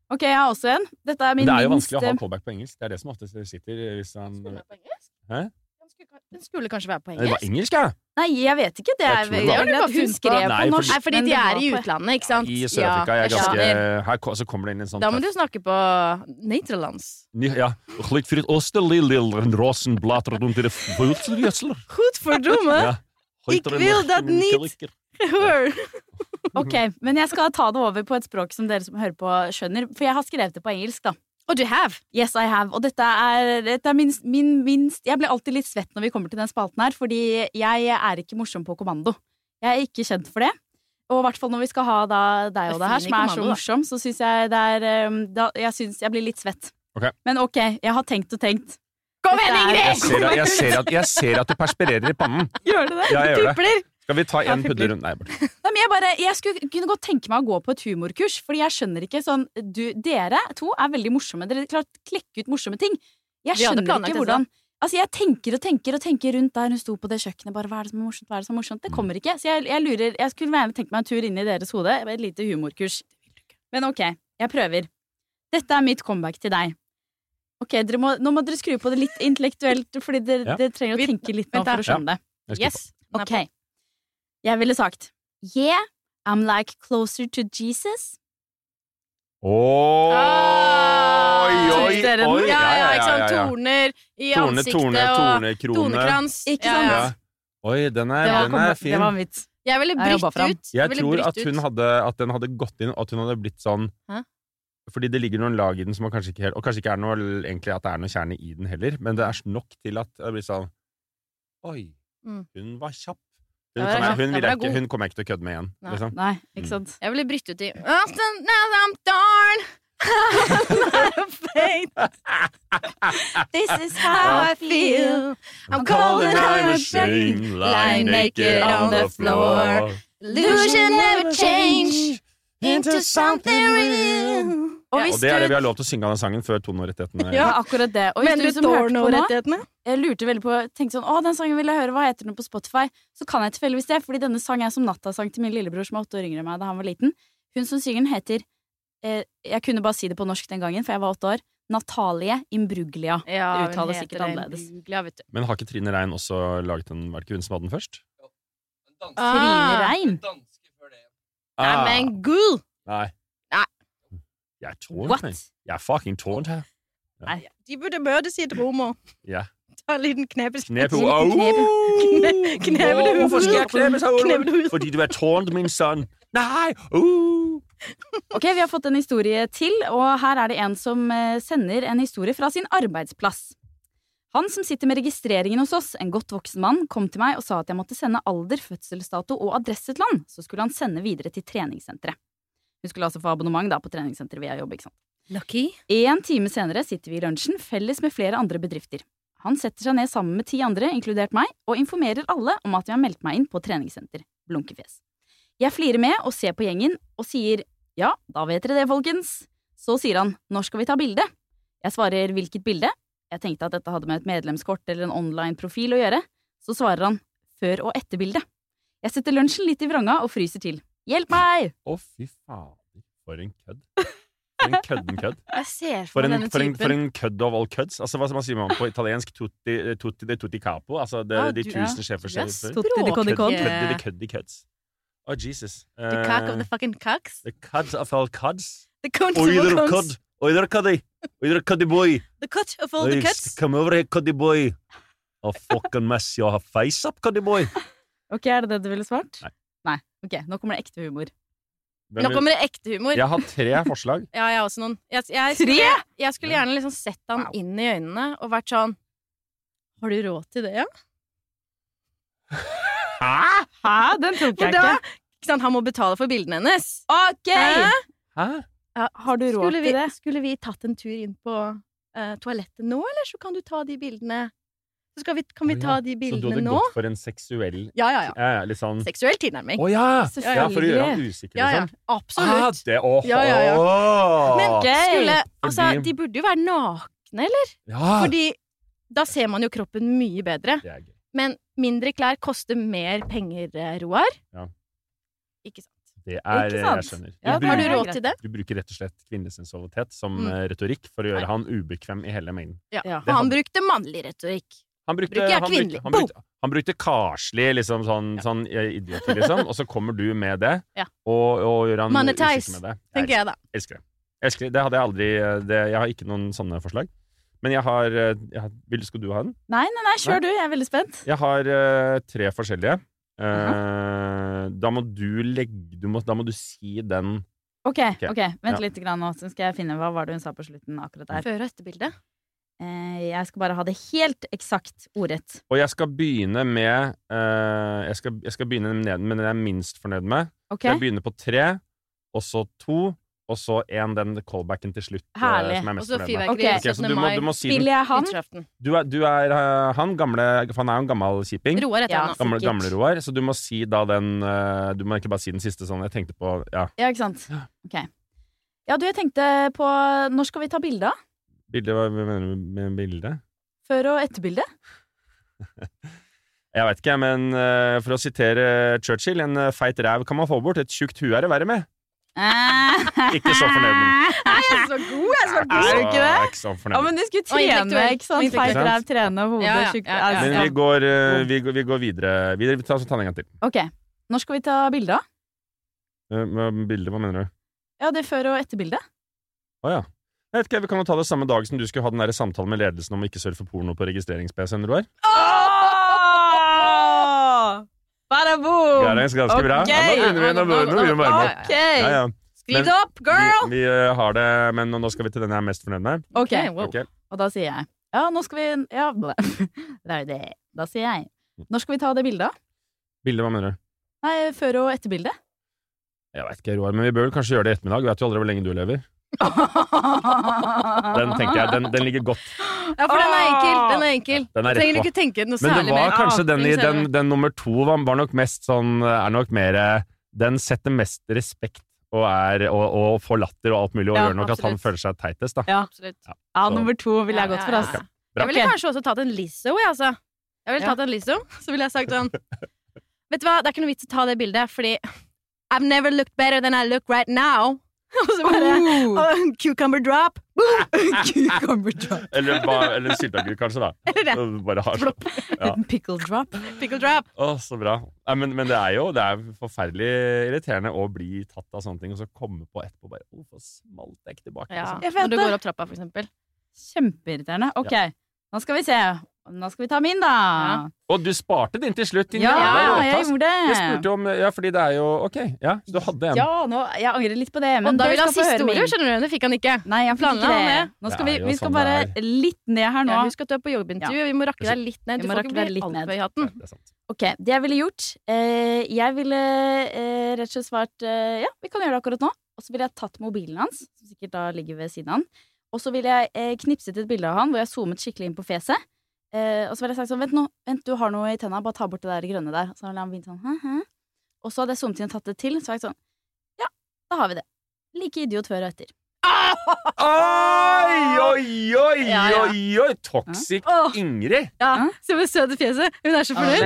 Ok, jeg har også en. Dette er min minste det er jo minste... vanskelig å ha callback på engelsk. Det er det som ofte sitter hvis han Spiller på engelsk? Hæ? Den skulle, den skulle kanskje være på engelsk? Det var engelsk? ja! Nei, jeg vet ikke. Det Jeg er vel at Hun skrev på fordi- norsk. Nei, fordi de er i utlandet, ikke sant? I Sør-Afrika. Ja, er jeg ganske. Her så kommer det inn en sånn Da må du snakke på Nederlands. Ja. Goed verdomme! Ja. Ik wil dat niet. Ok, men jeg skal ta det over på et språk som dere som hører på, skjønner. For jeg har skrevet det på engelsk, da. Og du have. Yes, I have. Og dette er, dette er min, min minst Jeg blir alltid litt svett når vi kommer til den spalten her, fordi jeg er ikke morsom på kommando. Jeg er ikke kjent for det. Og i hvert fall når vi skal ha da deg og Det er her, som er så kommando, morsom, så syns jeg det er um, da, Jeg syns jeg blir litt svett. Okay. Men ok, jeg har tenkt og tenkt. Kom igjen, Ingrid! Jeg ser, at, jeg, ser at, jeg ser at du perspirerer i pannen. Gjør du det? Ja, jeg gjør det. Skal vi ta én rundt Nei, bare [LAUGHS] Nei, men jeg, bare, jeg skulle kunne godt tenke meg å gå på et humorkurs, fordi jeg skjønner ikke sånn du, Dere to er veldig morsomme. Dere klarer å klekke ut morsomme ting. Jeg skjønner planlagt ikke hvordan Altså, jeg tenker og tenker og tenker rundt der hun sto på det kjøkkenet. Bare, hva er det som er morsomt? Hva er det som er morsomt? Det kommer ikke. Så jeg, jeg lurer Jeg skulle gjerne tenkt meg en tur inn i deres hode. Et lite humorkurs. Men ok, jeg prøver. Dette er mitt comeback til deg. Ok, dere må, Nå må dere skru på det litt intellektuelt, fordi dere, Ja. dere trenger å tenke litt nå for å skjønne det. Yes. Ok. Jeg ville sagt Yeah, I'm like closer to Jesus. Oi, oi, den? oi! Ja, ja, ikke sant? Torner i Torne, ansiktet torne, og torne, tonekrans. Ikke sant? ja. Ja. Oi, den er, den er fin. det var mitt. Jeg ville brytt ut. Jeg tror at hun hadde At den hadde gått inn, og at hun hadde blitt sånn Hæ? Fordi det ligger noen lag i den som man kanskje ikke helt Og kanskje ikke er noe egentlig at det er noe kjerne i den heller, men det er nok til at det blir sånn Oi, Mm. hun var kjapp. Hun, er kommer, hun, vil jeg ikke, hun kommer jeg ikke til å kødde med igjen. Nei. Liksom. Nei, Mm. ikke sant? Jeg ville brytt ut i I'm darn. [LAUGHS] This is how I feel. I'm cold and I'm ashamed. Lying naked on the floor. Illusion never change into something real. Og Og det er det vi har lov til å synge av den sangen før tonerettighetene Ja, akkurat det. Og hvis du du som hørte på nå, jeg lurte veldig på tenkte sånn, å, den sangen vil jeg høre, hva heter den på Spotify? Så kan jeg tilfeldigvis det, fordi denne sangen er som nattasang til min lillebror som er åtte år yngre enn meg da han var liten. Hun som synger den heter eh, Jeg kunne bare si det på norsk den gangen, for jeg var åtte år. Natalie Imbruglia. Ja, det uttales sikkert annerledes. Vet du. Men har ikke Trine Rein også laget den? Var det ikke hun som hadde den først? Trine Rein. Nei, men gull Nei. Nei. Jeg er tårnt, What? jeg. Er fucking tårnt her. De burde møtes i et rom og Ja. ta en liten knepes. Knep Knep- Au! Kne- kneble Å. Hvorfor skal jeg knebes av Kneble. Fordi du er tårnt, min sønn. Nei! Uh! Ok, vi har fått en historie til, og her er det en som eh, sender en historie fra sin arbeidsplass. Han som sitter med registreringen hos oss, en godt voksen mann, kom til meg og sa at jeg måtte sende alder, fødselsdato og adresse til han, så skulle han sende videre til treningssenteret. Hun skulle altså få abonnement da på treningssenteret via jeg jobber, ikke sant. Lucky. En time senere sitter vi i lunsjen felles med flere andre bedrifter. Han setter seg ned sammen med ti andre, inkludert meg, og informerer alle om at vi har meldt meg inn på treningssenter. Blunkefjes. Jeg flirer med og ser på gjengen og sier ja, da vet dere det, folkens. Så sier han når skal vi ta bilde? Jeg svarer hvilket bilde? Jeg tenkte at dette hadde med et medlemskort eller en online profil å gjøre. Så svarer han før og etter bildet. Jeg setter lunsjen litt i vranga og fryser til. Hjelp meg! Å, fy fader. For en kødd. For en kødden kødd. [LAUGHS] Jeg ser For for en, denne for, en, for en kødd av all kødds. Altså, hva, man sier man på italiensk? Tutti, tutti de tutti capo? Altså, det, Ah, de du- tusen ja. sjefer er sjefer. Tutti de Kødd- codicod. Køddi de køddi kødds. Å, Jesus. The cock of Eh, the fucking cocks. The cuds of all cuds. The cunt of all cudd. cunts. Oider cuddy. Oider cuddy boy. The cut of all the Oi, cuts. Come over here, cuddy boy. A fucking mess you have face up, cuddy boy. [LAUGHS] Ok, er det det du ville svart? Nei. Nei. Ok, nå kommer det ekte humor. Hvem Nå vil- kommer det ekte humor. Jeg har tre forslag. [LAUGHS] Ja, jeg har også noen. Jeg, jeg, Tre? skulle, jeg skulle gjerne liksom sett han inn i øynene og vært sånn Har du råd til det, ja? [LAUGHS] Hæ? Hæ? Den tok For jeg da ikke. ikke sant, Han må betale for bildene hennes. Ok! Hæ? Hæ? Ja, Har du råd skulle vi, til det? Skulle vi tatt en tur inn på eh, toalettet nå, eller så kan du ta de bildene Så vi, kan vi ta de bildene nå. Så du hadde nå? gått for en seksuell Ja, ja, ja. Ja, sånn Seksuell tilnærming. Å ja! Selvfølgelig. ja! For å gjøre ham usikker, Ja, ja. liksom. Absolutt. Ah, det, oh, Ja, ja, ja. Men skulle Altså, de burde jo være nakne, eller? ja. Fordi da ser man jo kroppen mye bedre. Men mindre klær koster mer penger, eh, Roar. Ja. Ikke sant? Det er det Jeg skjønner. skjønner. Ja, Du Har du råd til det? du bruker rett og slett kvinnesensualitet som Mm. eh, retorikk for å gjøre han ubekvem i hele mengden. Ja. Ja. Og han brukte mannlig retorikk. Han brukte, Bruker jeg han kvinnelig? brukte, han brukte, han brukte karslig, liksom sånn, sånn eh, liksom, og så kommer du med det, Ja. og, og gjør han Monetize, med det. Tenker jeg, da. elsker det. Jeg elsker det. Det hadde jeg aldri eh, det, Jeg har ikke noen sånne forslag. Men jeg har, eh, jeg har vil, Skal du ha den? Nei, nei, nei, kjør du. Jeg er veldig spent. Jeg har uh, tre forskjellige. Eh, Da må du legge du må, Da må du si den Ok, Ok. okay. vent Ja. litt grann nå, så skal jeg finne hva var det hun sa på slutten akkurat der. Før- og etterbilde. Eh, jeg skal bare ha det helt eksakt ordrett. Og jeg skal begynne med uh, jeg, skal, jeg skal begynne med den jeg er minst fornøyd med. Okay. Jeg begynner på tre, og så to, og så én den callbacken til slutt. eh, Herlig. som jeg er mest så fornøyd med. fyrverkeri Ok, Ok, så 17. du må, mai. du må si. Spiller jeg han? Du er, du er uh, han gamle For han er jo en gammel kjiping. Roar heter Ja. han. Gamle, gamle Roar. Så du må si da den uh, Du må ikke bare si den siste sånn. Jeg tenkte på Ja, Ja, ikke sant? Ok. Ja, du, jeg tenkte på Når skal vi ta bilde av? Bildet Hva mener du med bildet? Før- og etterbilde? Jeg veit ikke, men uh, for å sitere Churchill, en eh, feit ræv kan man få bort, et tjukt hue er det verre med. [LAUGHS] Ikke så fornøyd med Nei, jeg er så god! Jeg er så Er god! du ikke det? Er ikke så Ja, men du skulle trene, ikke sant? Feit ræv, trene, hode, Ja, ja, ja, ja. Men vi går, uh, vi, går, vi går videre. videre. Vi tar, så tar en gang til. Ok. Når skal vi ta bilde av? Uh, bilde, Bildet, hva mener du? Ja, det er før- og etterbilde. Å ja. Jeg vet ikke, Vi kan jo ta det samme dag som du skulle ha den der samtalen med ledelsen om å ikke surfe porno på registrerings-PC-en, Roar. Bada boom! Det er ganske ganske bra. Ok. Ja, nå begynner vi, nå begynner vi å varme opp. Ok! Ja, ja. Skriv det opp, girl! Vi, vi eh, har det, men nå skal vi til den jeg er mest fornøyd med. Ok, wow. okay. Og da sier jeg Ja, nå skal vi Ja, [LAUGHS] det er det. Da sier jeg Når skal vi ta det bildet? Bildet, hva mener du? Nei, før- og etterbilde. Jeg veit ikke, Roar, men vi bør vel kanskje gjøre det i ettermiddag. Vet jo aldri hvor lenge du lever. Den tenker jeg, den, den ligger godt. Ja, for den er enkel. Den er enkel. Den er Trenger du ikke tenke noe særlig mer. Men det var mer. kanskje Ah, den i den, den nummer to var, var nok mest sånn Er nok mer Den setter mest respekt og, er, og, og får latter og alt mulig, og Ja, gjør nok at han føler seg teitest, da. Ja. Absolutt. Ja, ja nummer to ville jeg gått for, ja. Bra. Jeg ville kanskje også tatt en Lizzo, jeg, altså. Jeg ville Ja. tatt en Lizzo, [LAUGHS] så ville jeg sagt sånn [LAUGHS] Vet du hva, det er ikke noe vits å ta det bildet, fordi I've never looked better than I look right now. [LAUGHS] Og så bare oh, Cucumber drop. [LAUGHS] [LAUGHS] Cucumber drop. Eller, eller sylteagurk, kanskje, da. Eller det. Har Ja. Pickle drop. Pickle drop. Å, så bra. Ja, men, men det er jo det er forferdelig irriterende å bli tatt av sånne ting, og så komme på etterpå bare Hvorfor smalt jeg ikke tilbake? Ja, liksom? Jeg Når du går opp trappa, for eksempel. Kjempeirriterende. Ok, nå skal vi se. Nå skal vi ta min, da. Og du sparte din til slutt, din Ja, jævla jeg gjorde det. Jeg spurte om Ja, fordi det er jo Ok, ja, du hadde en. Ja, nå, jeg angrer litt på det. Men Og da vil han siste ordet, skjønner du. Det fikk han ikke. Nei, jeg fikk ikke det. det? Nå skal vi, vi skal sånn bare litt ned her nå. Ja, husk at du er på jobbintervju. Vi må rakke deg litt ned. Du får ikke bli altfor høy i hatten. Det sant. Ok, det jeg ville gjort eh, Jeg ville eh, rett og slett svart eh, Ja, vi kan gjøre det akkurat nå. Og så ville jeg tatt mobilen hans, som sikkert da ligger ved siden av han. Og så ville jeg eh, knipset et bilde av han hvor jeg zoomet skikkelig inn på fjeset. Eh, og så ville jeg sagt sånn Vent nå, vent, du har noe i tenna, bare ta bort det der grønne der. Og så hadde han begynt sånn hæ, hæ. Og så hadde jeg zoomet inn og tatt det til, så var jeg sånn Ja, da har vi det. Like idiot før og etter. Oi, oi, oi, oi, oi! Toxic. Ingrid! Ja? Se hvor søt i fjeset. Hun er så fornøyd.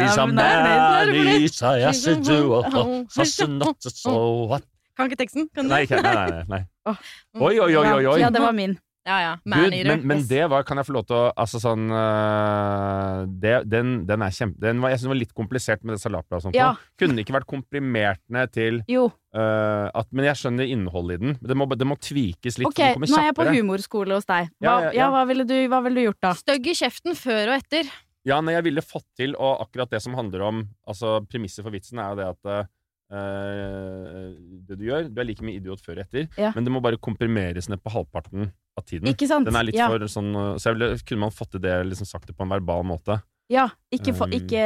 Kan ikke teksten? Kan du? Nei, nei, nei, nei. Åh. Oi, oi, oi, oi, oi. Ja, det var min. Ja, ja. Man-eater. men, men det var Kan jeg få lov til å Altså sånn øh, det, den, den er kjempe den var, Jeg syns den var litt komplisert med det salatbladet og sånt. Ja. Kunne den ikke vært komprimert ned til Jo. Uh, at, Men jeg skjønner innholdet i den. Det må, det må tvikes litt. Ok, nå er jeg på humorskole hos deg. Hva, ja, ja, ja. hva, ville du, hva ville du gjort da? Stygg i kjeften før og etter. Ja, nei, jeg ville fått til, og akkurat det som handler om Altså, premisset for vitsen er jo det at øh, Det du gjør, du er like mye idiot før og etter, Ja. men det må bare komprimeres ned på halvparten av tiden. Ikke sant? Den er litt ja. for sånn øh, Så ville, kunne man fått til det, liksom sagt det på en verbal måte? Ja, ikke, for, Um, ikke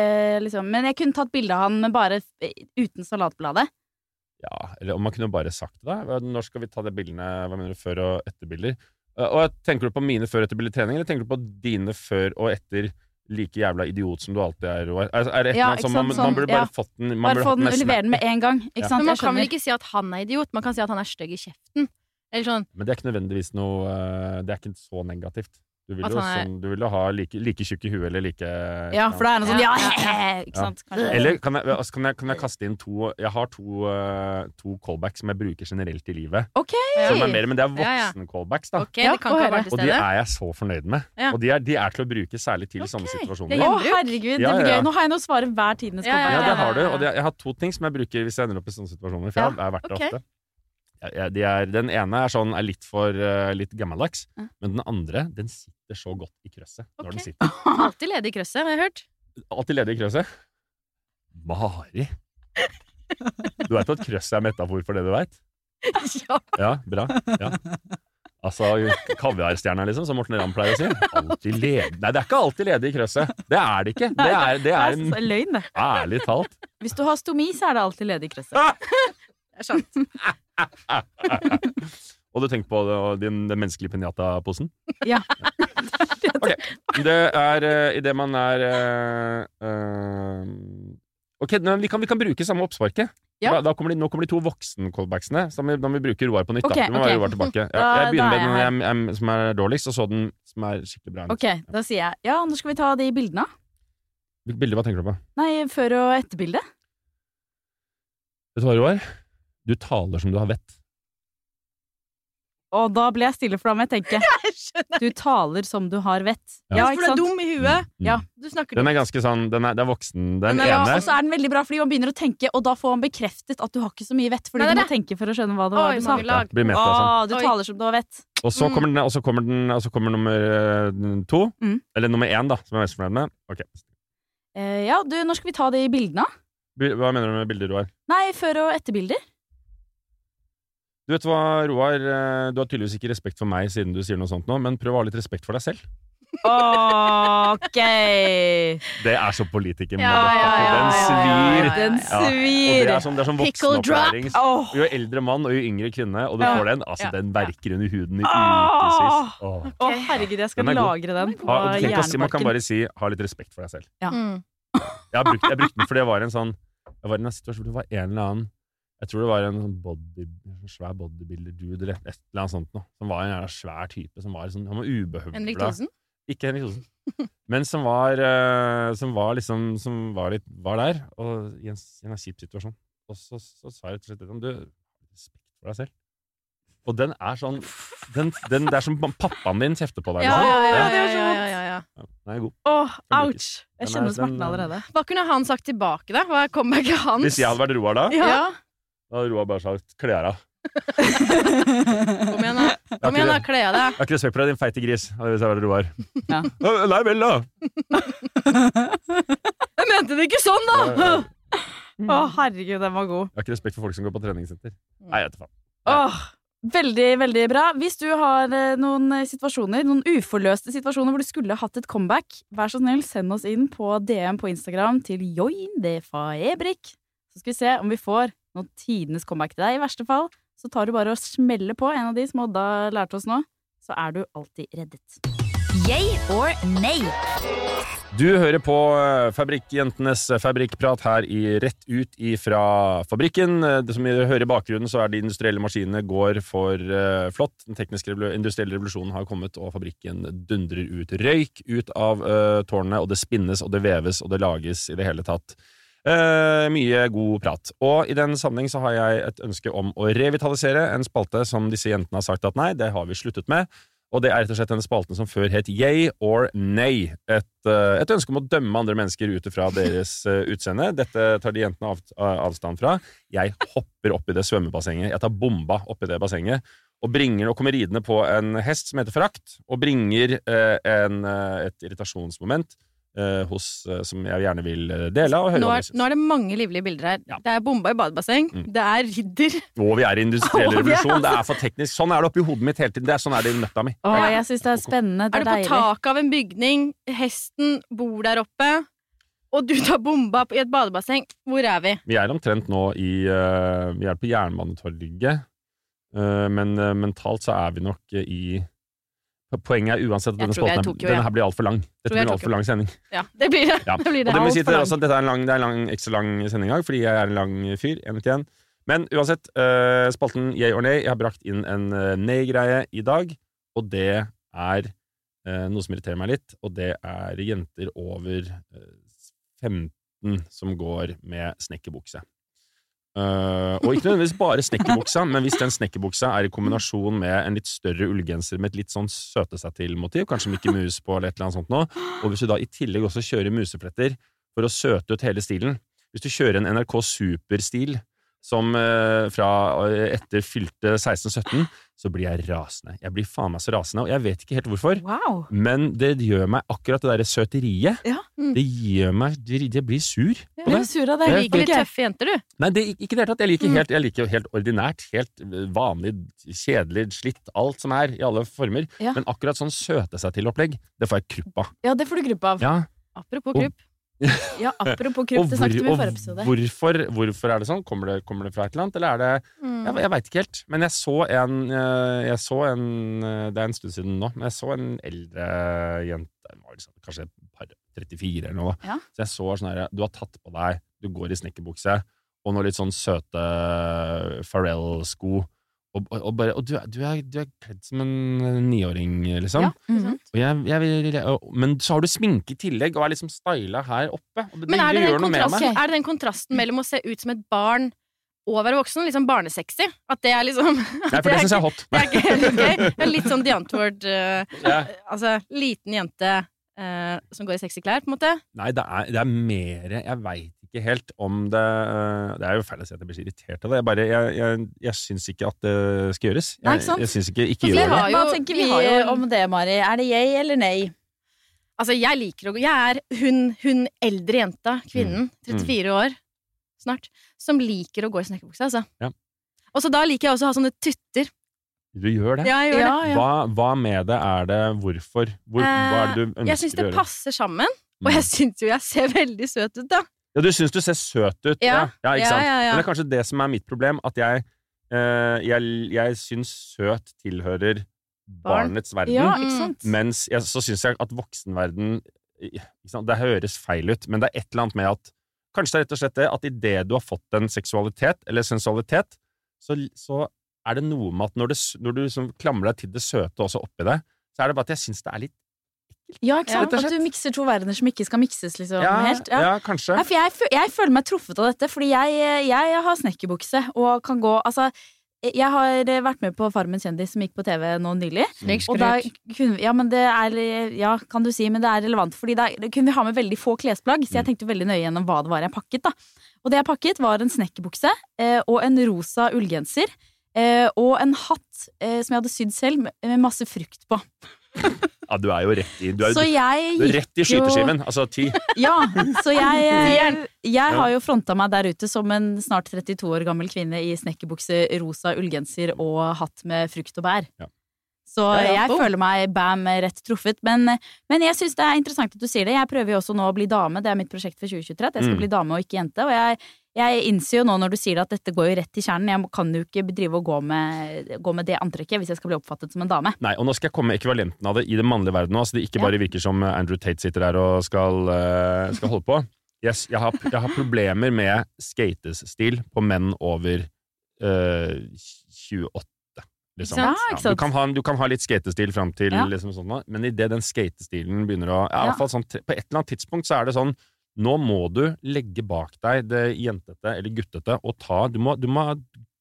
liksom Men jeg kunne tatt bilde av han, men bare uten salatbladet. Ja, eller om man kunne bare sagt det. da. Når skal vi ta de bildene? Hva mener du, før og etterbilder? Og Tenker du på mine før og etterbildertrening, eller tenker du på dine før og etter like jævla idiot som du alltid er? Roar? Er, er Ja, som man, sant, man sånn, burde bare ja. fått den man Bare få den, med levere den med en gang. Ikke Ja. sant? Men man kan vel ikke si at han er idiot, man kan si at han er stygg i kjeften. Eller sånn. Men det er ikke nødvendigvis noe uh, Det er ikke så negativt. Du vil jo, er- sånn, du vil jo ha like, like tjukk i huet eller like Ja, for da er det sånn Ja, Ja, ikke sant? Kanskje. Eller kan jeg, altså, kan, jeg, kan jeg kaste inn to Jeg har to, uh, to callbacks som jeg bruker generelt i livet. Okay. Som er mer, men det er voksen-callbacks, da. Okay, Og de er jeg så fornøyd med. Ja. Og de er, de er til å bruke særlig til sånne situasjoner. er Å, herregud, det blir gøy. Nå har jeg noe å svare hver tidenes Ja, ja, det har du. Og det, jeg har to ting som jeg bruker hvis jeg ender opp i sånne situasjoner. For jeg har vært det ofte. De er, den ene er sånn er litt for uh, litt gammeldags, Ja. men den andre den sitter så godt i krøsset. Når den sitter. [LAUGHS] Alltid ledig i krøsset, har jeg hørt. Alltid ledig i krøsset. Mari! Du veit at krøsset er metafor for det du veit? [LAUGHS] Ja. Ja, bra. Ja. Altså kaviarstjerna, liksom, som Morten Ramm pleier å si. Alltid ledig Nei, det er ikke alltid ledig i krøsset. Det er det ikke. Det er, det er er en løgn, det. Ærlig talt. Hvis du har stomi, så er det alltid ledig i krøsset. Det er sant. [LAUGHS] Og du tenker på den, den menneskelige pinjata-posen? Ja. [LAUGHS] ok. Det er uh, idet man er uh, eh, Ok, vi, kan, vi kan bruke samme oppsparket. Ja. Da, da kommer de, nå kommer de to voksen-callbacksene. Da må vi bruke Roar på nytt. Okay, da. Vi må være. Roar tilbake. [LAUGHS] Ja, Da- jeg begynner er med den jeg jeg, jeg, som er dårligst, og så den som er skikkelig bra. Ok, da sier jeg ja, nå skal vi ta de bildene. Hvilke bilder, hva tenker du på? Nei, før- og etterbildet. Vet du hva, Roar? Du taler som du har vett. Og da ble jeg stille, for da må jeg tenke. [LAUGHS] Jeg. Du taler som du har vett. Ja. For du er dum i huet. Mm. Ja. Du snakker Den er ganske sånn Den er, det er voksen. Den Den er- Ja, og så er den veldig bra, fordi man begynner å tenke, og da får man bekreftet at du har ikke så mye vett, fordi Nei, du må det. tenke for å skjønne hva det var Oi, du sa. blir meta, sånn. Å, du Oi. taler som du har vett. Og så Mm. kommer den, og så kommer, den, og så kommer nummer eh, to. Mm. Eller nummer én, da, som jeg er mest fornøyd med. Ok. Eh, ja, du, når skal vi ta de bildene? Hva mener du med bilder, Roar? Nei, før- og etterbilder. Du vet hva, Roar, eh, du har tydeligvis ikke respekt for meg siden du sier noe sånt nå, men prøv å ha litt respekt for deg selv. Ok! Det er så politiker. Ja, ja, ja, Den svir. ja. Den Ja, Og svir. det er sånn, det er sånn Pickle voksenopplæring. Jo eldre mann og jo yngre kvinne, og du Ja. får den, altså Ja. den verker under huden i ukevis. Åh. Å, herregud, jeg skal Den lagre den på Ha, si, man kan bare si 'ha litt respekt for deg selv'. Ja. Mm. Jeg, har brukt, jeg brukte den fordi jeg var i en sånn Jeg var i en situasjon hvor det var en eller annen Jeg tror det var en sånn body, svær bodybuilder-dude eller et eller annet sånt noe. Som var en jævla svær type. Som var, sånn, han var ubehøvla. Henrik Thosen? Ikke Henrik Thosen. [LAUGHS] Men som var, eh, som var liksom Som var, litt, var der, og i en, en kjip situasjon. Og så, så sa jeg rett og slett til ham Du, respekt for deg selv. Og den er sånn den, den, Det er som pappaen din kjefter på deg. Ja, liksom. ja, ja, Ja. ja, ja, ja, ja, ja. Ja, Den er god. Åh, ouch! Jeg kjenner er- smerten allerede. Hva kunne han sagt tilbake, da? Hva er comebacket hans? Hvis jeg hadde vært Roar da, Ja. Da hadde Roar bare sagt 'kle av deg'. Kom igjen, da. Har Kom igjen, da. Kle av Jeg har ikke respekt for deg, din feite gris. Hvis jeg var Roar. Ja. Nei vel, da. [LAUGHS] Jeg mente det ikke sånn, da! Å, herregud, den var god. Jeg har ikke respekt for folk som går på treningssenter. Nei, jeg vet faen. Åh, veldig, veldig bra. Hvis du har eh, noen eh, situasjoner, noen uforløste situasjoner hvor du skulle hatt et comeback, vær så snill, send oss inn på DM på Instagram til joindefaebrik. Så skal vi se om vi får noen tidenes comeback til deg. I verste fall så tar du bare og smeller på en av de som Odda lærte oss nå, så er du alltid reddet. Yay or nay? Du hører på eh, Fabrikkjentenes fabrikkprat her i Rett ut ifra fabrikken. Eh, Det som vi hører i bakgrunnen, så er de industrielle maskinene går for eh, flott. Den tekniske industrielle revolusjonen har kommet, og fabrikken dundrer ut røyk ut av uh, tårnet, og det spinnes, og det veves, og det lages i det hele tatt. Eh, mye god prat. Og i den sammenheng så har jeg et ønske om å revitalisere en spalte som disse jentene har sagt at nei, det har vi sluttet med. Og det er rett og slett denne spalten som før het Yay or Nay. Et, eh, et ønske om å dømme andre mennesker ut fra deres [LAUGHS] eh, utseende. Dette tar de jentene av, avstand fra. Jeg hopper opp i det svømmebassenget. Jeg tar bomba oppi det bassenget. Og bringer og kommer ridende på en hest som heter Frakt, og bringer eh, en, eh, et irritasjonsmoment hos, eh, som jeg gjerne vil eh, dele. av. Nå er, nå er det mange livlige bilder her. Det er bomba i badebasseng, Mm. det er ridder Og vi er i industriell [LAUGHS] er revolusjon. Det altså- er for teknisk. Sånn er det oppi hodet mitt hele tiden. Det er, sånn er det i nøtta mi. Å, jeg synes det er spennende. Det Er er du på taket av en bygning, hesten bor der oppe, og du tar bomba i et badebasseng? Hvor er vi? Vi er omtrent nå i eh, Vi er på Jernbanetorget, eh, men eh, mentalt så er vi nok eh, i Poenget er uansett at denne tror vi er i denne her blir altfor lang. Dette blir en altfor lang sending. Ja, det blir det. Ja. [LAUGHS] det, blir det. det si Alt til også at dette er en lang, det er en lang, ekstra lang sending i dag, fordi jeg er en lang fyr. 1 Men uansett, uh, spalten yay or nay. Jeg har brakt inn en uh, nay-greie i dag, og det er uh, noe som irriterer meg litt, og det er jenter over eh, 15 som går med snekkerbukse. Eh, og ikke nødvendigvis bare snekkerbuksa, men hvis den snekkerbuksa er i kombinasjon med en litt større ullgenser med et litt sånn søte seg til-motiv, kanskje Mickey Mus på eller et eller annet sånt noe, og hvis du da i tillegg også kjører musefletter for å søte ut hele stilen. Hvis du kjører en NRK Super-stil som eh, fra eh, etter fylte 16-17, så blir jeg rasende. Jeg blir faen meg så rasende, og jeg vet ikke helt hvorfor. Wow. Men det gjør meg akkurat det derre søteriet. Ja. Det gjør meg det- Jeg blir sur på blir det. sur av det. Jeg Du liker litt tøffe jenter, du. Nei, det, ikke i det hele tatt. Jeg liker, Mm. helt, jeg liker helt ordinært, helt vanlig, kjedelig, slitt, alt som er, i alle former. Ja. Men akkurat sånn søte seg til-opplegg, det får jeg krupp av. Ja, det får du krupp av. Ja. Apropos Og- krupp. [LAUGHS] Ja, apropos krupp, det hvor, snakket vi i forrige episode. hvorfor, hvorfor er det sånn? Kommer det, kommer det fra et eller annet, eller er det Mm. Jeg, jeg veit ikke helt. Men jeg så en eh, Jeg så en eh, Det er en stund siden nå, men jeg så en eldre jente liksom, Kanskje et par 34 eller noe. Ja. Så jeg så sånn her Du har tatt på deg Du går i snekkerbukse og noen litt sånn søte Pharrell-sko. Og, og, og, bare, og du, du, er, du er kledd som en niåring, liksom. Ja, mm? Og jeg, jeg, vil- og- men så har du sminke i tillegg, og er liksom styla her oppe. Og det, Men er det, det den gjør noe med kontrasten, meg. er det den kontrasten mellom å se ut som et barn og være voksen? Sånn barnesexy? At det er liksom [LAUGHS] Nei, for det syns jeg er hot. Det er ikke helt ok. Det er [LAUGHS] litt sånn The Antwoord uh, yeah. Altså, liten jente uh, som går i sexy klær, på en måte. Nei, det er, det er mer Jeg veit ikke helt om det øh, Det er jo feil å si at jeg blir så irritert av det. Jeg, bare, jeg, jeg, jeg syns ikke at det skal gjøres. Jeg, Nei, ikke sant? jeg syns ikke ikke gjør det. jo- Hva tenker vi, vi har jo- om det, Mari? Er det jeg eller nei? Altså, jeg liker å gå Jeg er hun, hun eldre jenta, kvinnen, Mm. 34 år snart, som liker å gå i snekkerbukse, altså. Ja. Og så da liker jeg også å ha sånne tutter. Du gjør det? Ja, jeg gjør Ja, det. ja. Hva, hva med det er det? Hvorfor? Hvor, hva er det du ønsker å gjøre? Jeg syns det passer sammen, og Mm. jeg syns jo jeg ser veldig søt ut, da. Ja, du syns du ser søt ut. Ja, Ja. ikke sant? ja, ja. Men det er kanskje det som er mitt problem, at jeg, eh, jeg, jeg syns søt tilhører Barn. barnets verden. Ja, Mm. ikke sant? Mens jeg, så syns jeg at voksenverden ikke sant? Det høres feil ut, men det er et eller annet med at Kanskje det er rett og slett det at idet du har fått en seksualitet, eller sensualitet, så, så er det noe med at når, det, når du liksom klamrer deg til det søte også oppi det, så er det bare at jeg syns det er litt Ja, ikke sant? At du mikser to verdener som ikke skal mikses, liksom. Ja, helt. ja, kanskje. Ja, for jeg, jeg føler meg truffet av dette, fordi jeg, jeg har snekkerbukse og kan gå Altså, jeg har vært med på Farmen kjendis som gikk på TV nå nylig. Og da kunne, ja, men det er Ja, kan du si, men det er relevant. Fordi da kunne vi ha med veldig få klesplagg, så jeg tenkte veldig nøye gjennom hva det var jeg pakket. da Og det jeg pakket, var en snekkerbukse eh, og en rosa ullgenser. Eh, og en hatt eh, som jeg hadde sydd selv, med, med masse frukt på. [LAUGHS] Ja, du er jo rett i, du er, Så jeg du er rett i skyteskiven. Altså ti. [LAUGHS] Ja, så jeg, [LAUGHS] jeg, jeg har jo fronta meg der ute som en snart 32 år gammel kvinne i snekkerbukse, rosa ullgenser og hatt med frukt og bær. Ja. Så Ja, ja. jeg Oh. føler meg bam rett truffet. Men, men jeg syns det er interessant at du sier det. Jeg prøver jo også nå å bli dame. Det er mitt prosjekt for 2023. At jeg skal Mm. bli dame og ikke jente. Og jeg, jeg innser jo nå når du sier det at dette går jo rett til kjernen. Jeg kan jo ikke drive og gå med, gå med det antrekket hvis jeg skal bli oppfattet som en dame. Nei, og nå skal jeg komme med ekvivalenten av det i det mannlige verden nå, så det ikke bare virker som Andrew Tate sitter der og skal, eh, skal holde på. Jeg, jeg, har, jeg har problemer med skatestil på menn over øh, 28. Liksom. Ja, ikke du, kan ha, du kan ha litt skatestil fram til Ja. liksom sånn, men idet den skatestilen begynner å ja, i Ja. hvert fall sånn, På et eller annet tidspunkt så er det sånn Nå må du legge bak deg det jentete eller guttete og ta Du må, du må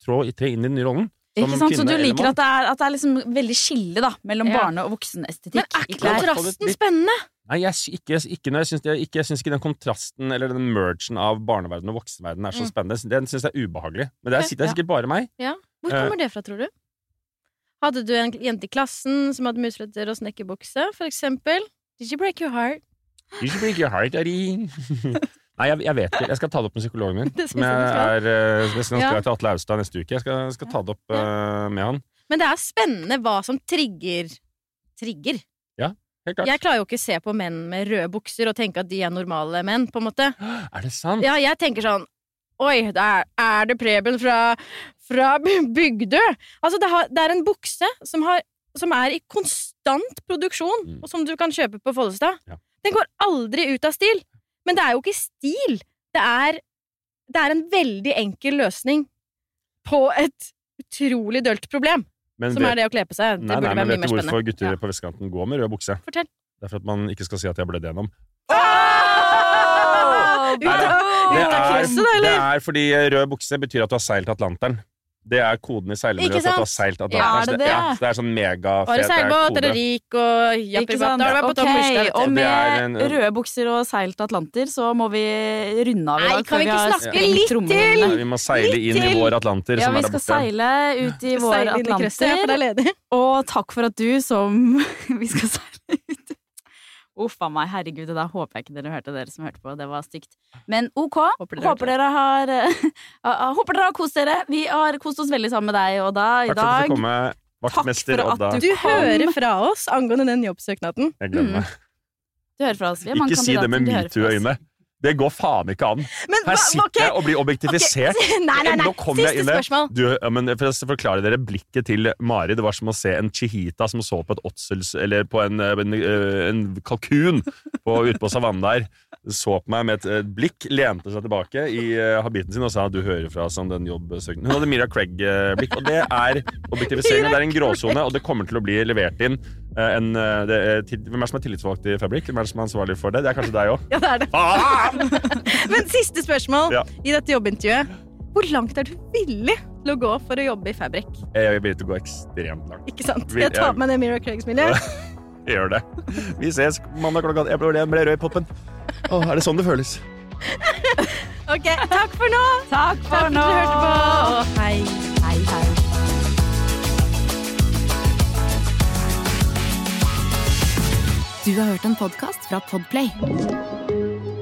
trå, inn i den nye rollen. Ikke sant? Så du liker at det er, at det er liksom veldig skille da mellom Ja. barne- og voksenestetikk? Men er ikke kontrasten spennende? Nei, jeg, ikke, ikke, jeg syns, jeg, ikke, jeg syns ikke den kontrasten eller den mergen av barneverden og voksenverden er så Mm. spennende. Den syns jeg er ubehagelig. Men det er, det er sikkert bare meg. Ja. Hvor Eh. kommer det fra, tror du? Hadde du en jente i klassen som hadde musletter og snekkerbukse, for eksempel? Did you break your heart? Did You break your heart, Ari. [LAUGHS] Nei, jeg, jeg vet ikke. Jeg skal ta det opp med psykologen min. [LAUGHS] Det Som jeg er, eh, jeg skal Ja. til Atle Austad neste uke. Jeg skal, skal ta det opp uh, med han. Men det er spennende hva som trigger Trigger? Helt klart. Jeg klarer jo ikke å se på menn med røde bukser og tenke at de er normale menn, på en måte. [GASPS] Er det sant? Ja, jeg tenker sånn Oi, der er det Preben fra, fra [LAUGHS] Bygdø! Altså, det, har, det er en bukse som, har, som er i konstant produksjon, Mm. og som du kan kjøpe på Follestad. Ja. Den går aldri ut av stil. Men det er jo ikke stil. Det er, det er en veldig enkel løsning på et utrolig dølt problem, Men som vet- er det å kle på seg. Det Nei, burde nei, men være mye vet du hvorfor gutter Ja. på vestkanten går med rød bukse? Fortell. Det er for at man ikke skal si at jeg blødde blødd gjennom. Oh! Nei, Det er, det er fordi rød bukse betyr at du har seilt Atlanteren. Det er koden i seilmiljøet Ikke for at du har seilt Ja, Atlanteren. er det det? Ja, så det er sånn megafet Bare seilbåt, kode. eller rik og jappibatt. sant? Er det bare på Ok, og med en- røde bukser og seilt Atlanter, så må vi runde av i dag. kan vi ikke snakke ja. litt til? Nei, Vi må seile inn i vår Atlanter, Ja, som vi er skal borte. seile ut i vår ja, er Atlanter. Og takk for at du som [LAUGHS] Vi skal seile ut. Uff a meg, herregud, da håper jeg ikke dere hørte, dere som hørte på. Det var stygt. Men ok, Håper håper dere dere, har [LAUGHS] uh, Håper dere har kost dere. Vi har kost oss veldig sammen med deg, og da i Takk for at du kom. du hører fra oss angående den jobbsøknaden. Jeg glemmer meg. Du hører fra oss. Vi har mange Ikke si det med metoo-øyne. Det går faen ikke an. Men Her sitter okay. jeg og blir objektifisert. [LAUGHS] Nei, nei, nei. Jeg Siste spørsmål. Du, ja, men for å forklare dere blikket til Mari, det var som å se en chihita som så på. Eller på en, en, en kalkun på, ute på savannen der. Så på meg med et, et blikk, lente seg tilbake i eh, habiten sin og sa du hører fra oss om den jobbsøkningen. Hun hadde Mira Craig-blikk, og det er objektivisering. Det er en gråsone, og det kommer til å bli levert inn eh, en eh, det Hvem er det som er tillitsvalgt i Fabrik? Hvem er det som er ansvarlig for det? Det er kanskje deg òg? Ja, det er det. [LAUGHS] Men siste spørsmål Ja. i dette jobbintervjuet. Hvor langt er du villig til å gå for å jobbe i Fabrik? Jeg vil til å gå ekstremt langt. Ikke sant? Jeg tar på meg det Mira Craig-smilet. [LAUGHS] Jeg gjør det. Vi ses mandag klokka Jeg ble, ble rød i poppen. Å, er det sånn det føles? [LAUGHS] Ok, takk for nå! Takk for Takk for at nå! du hørte på, og hei. Hei, hei. Du har hørt en podkast fra Podplay.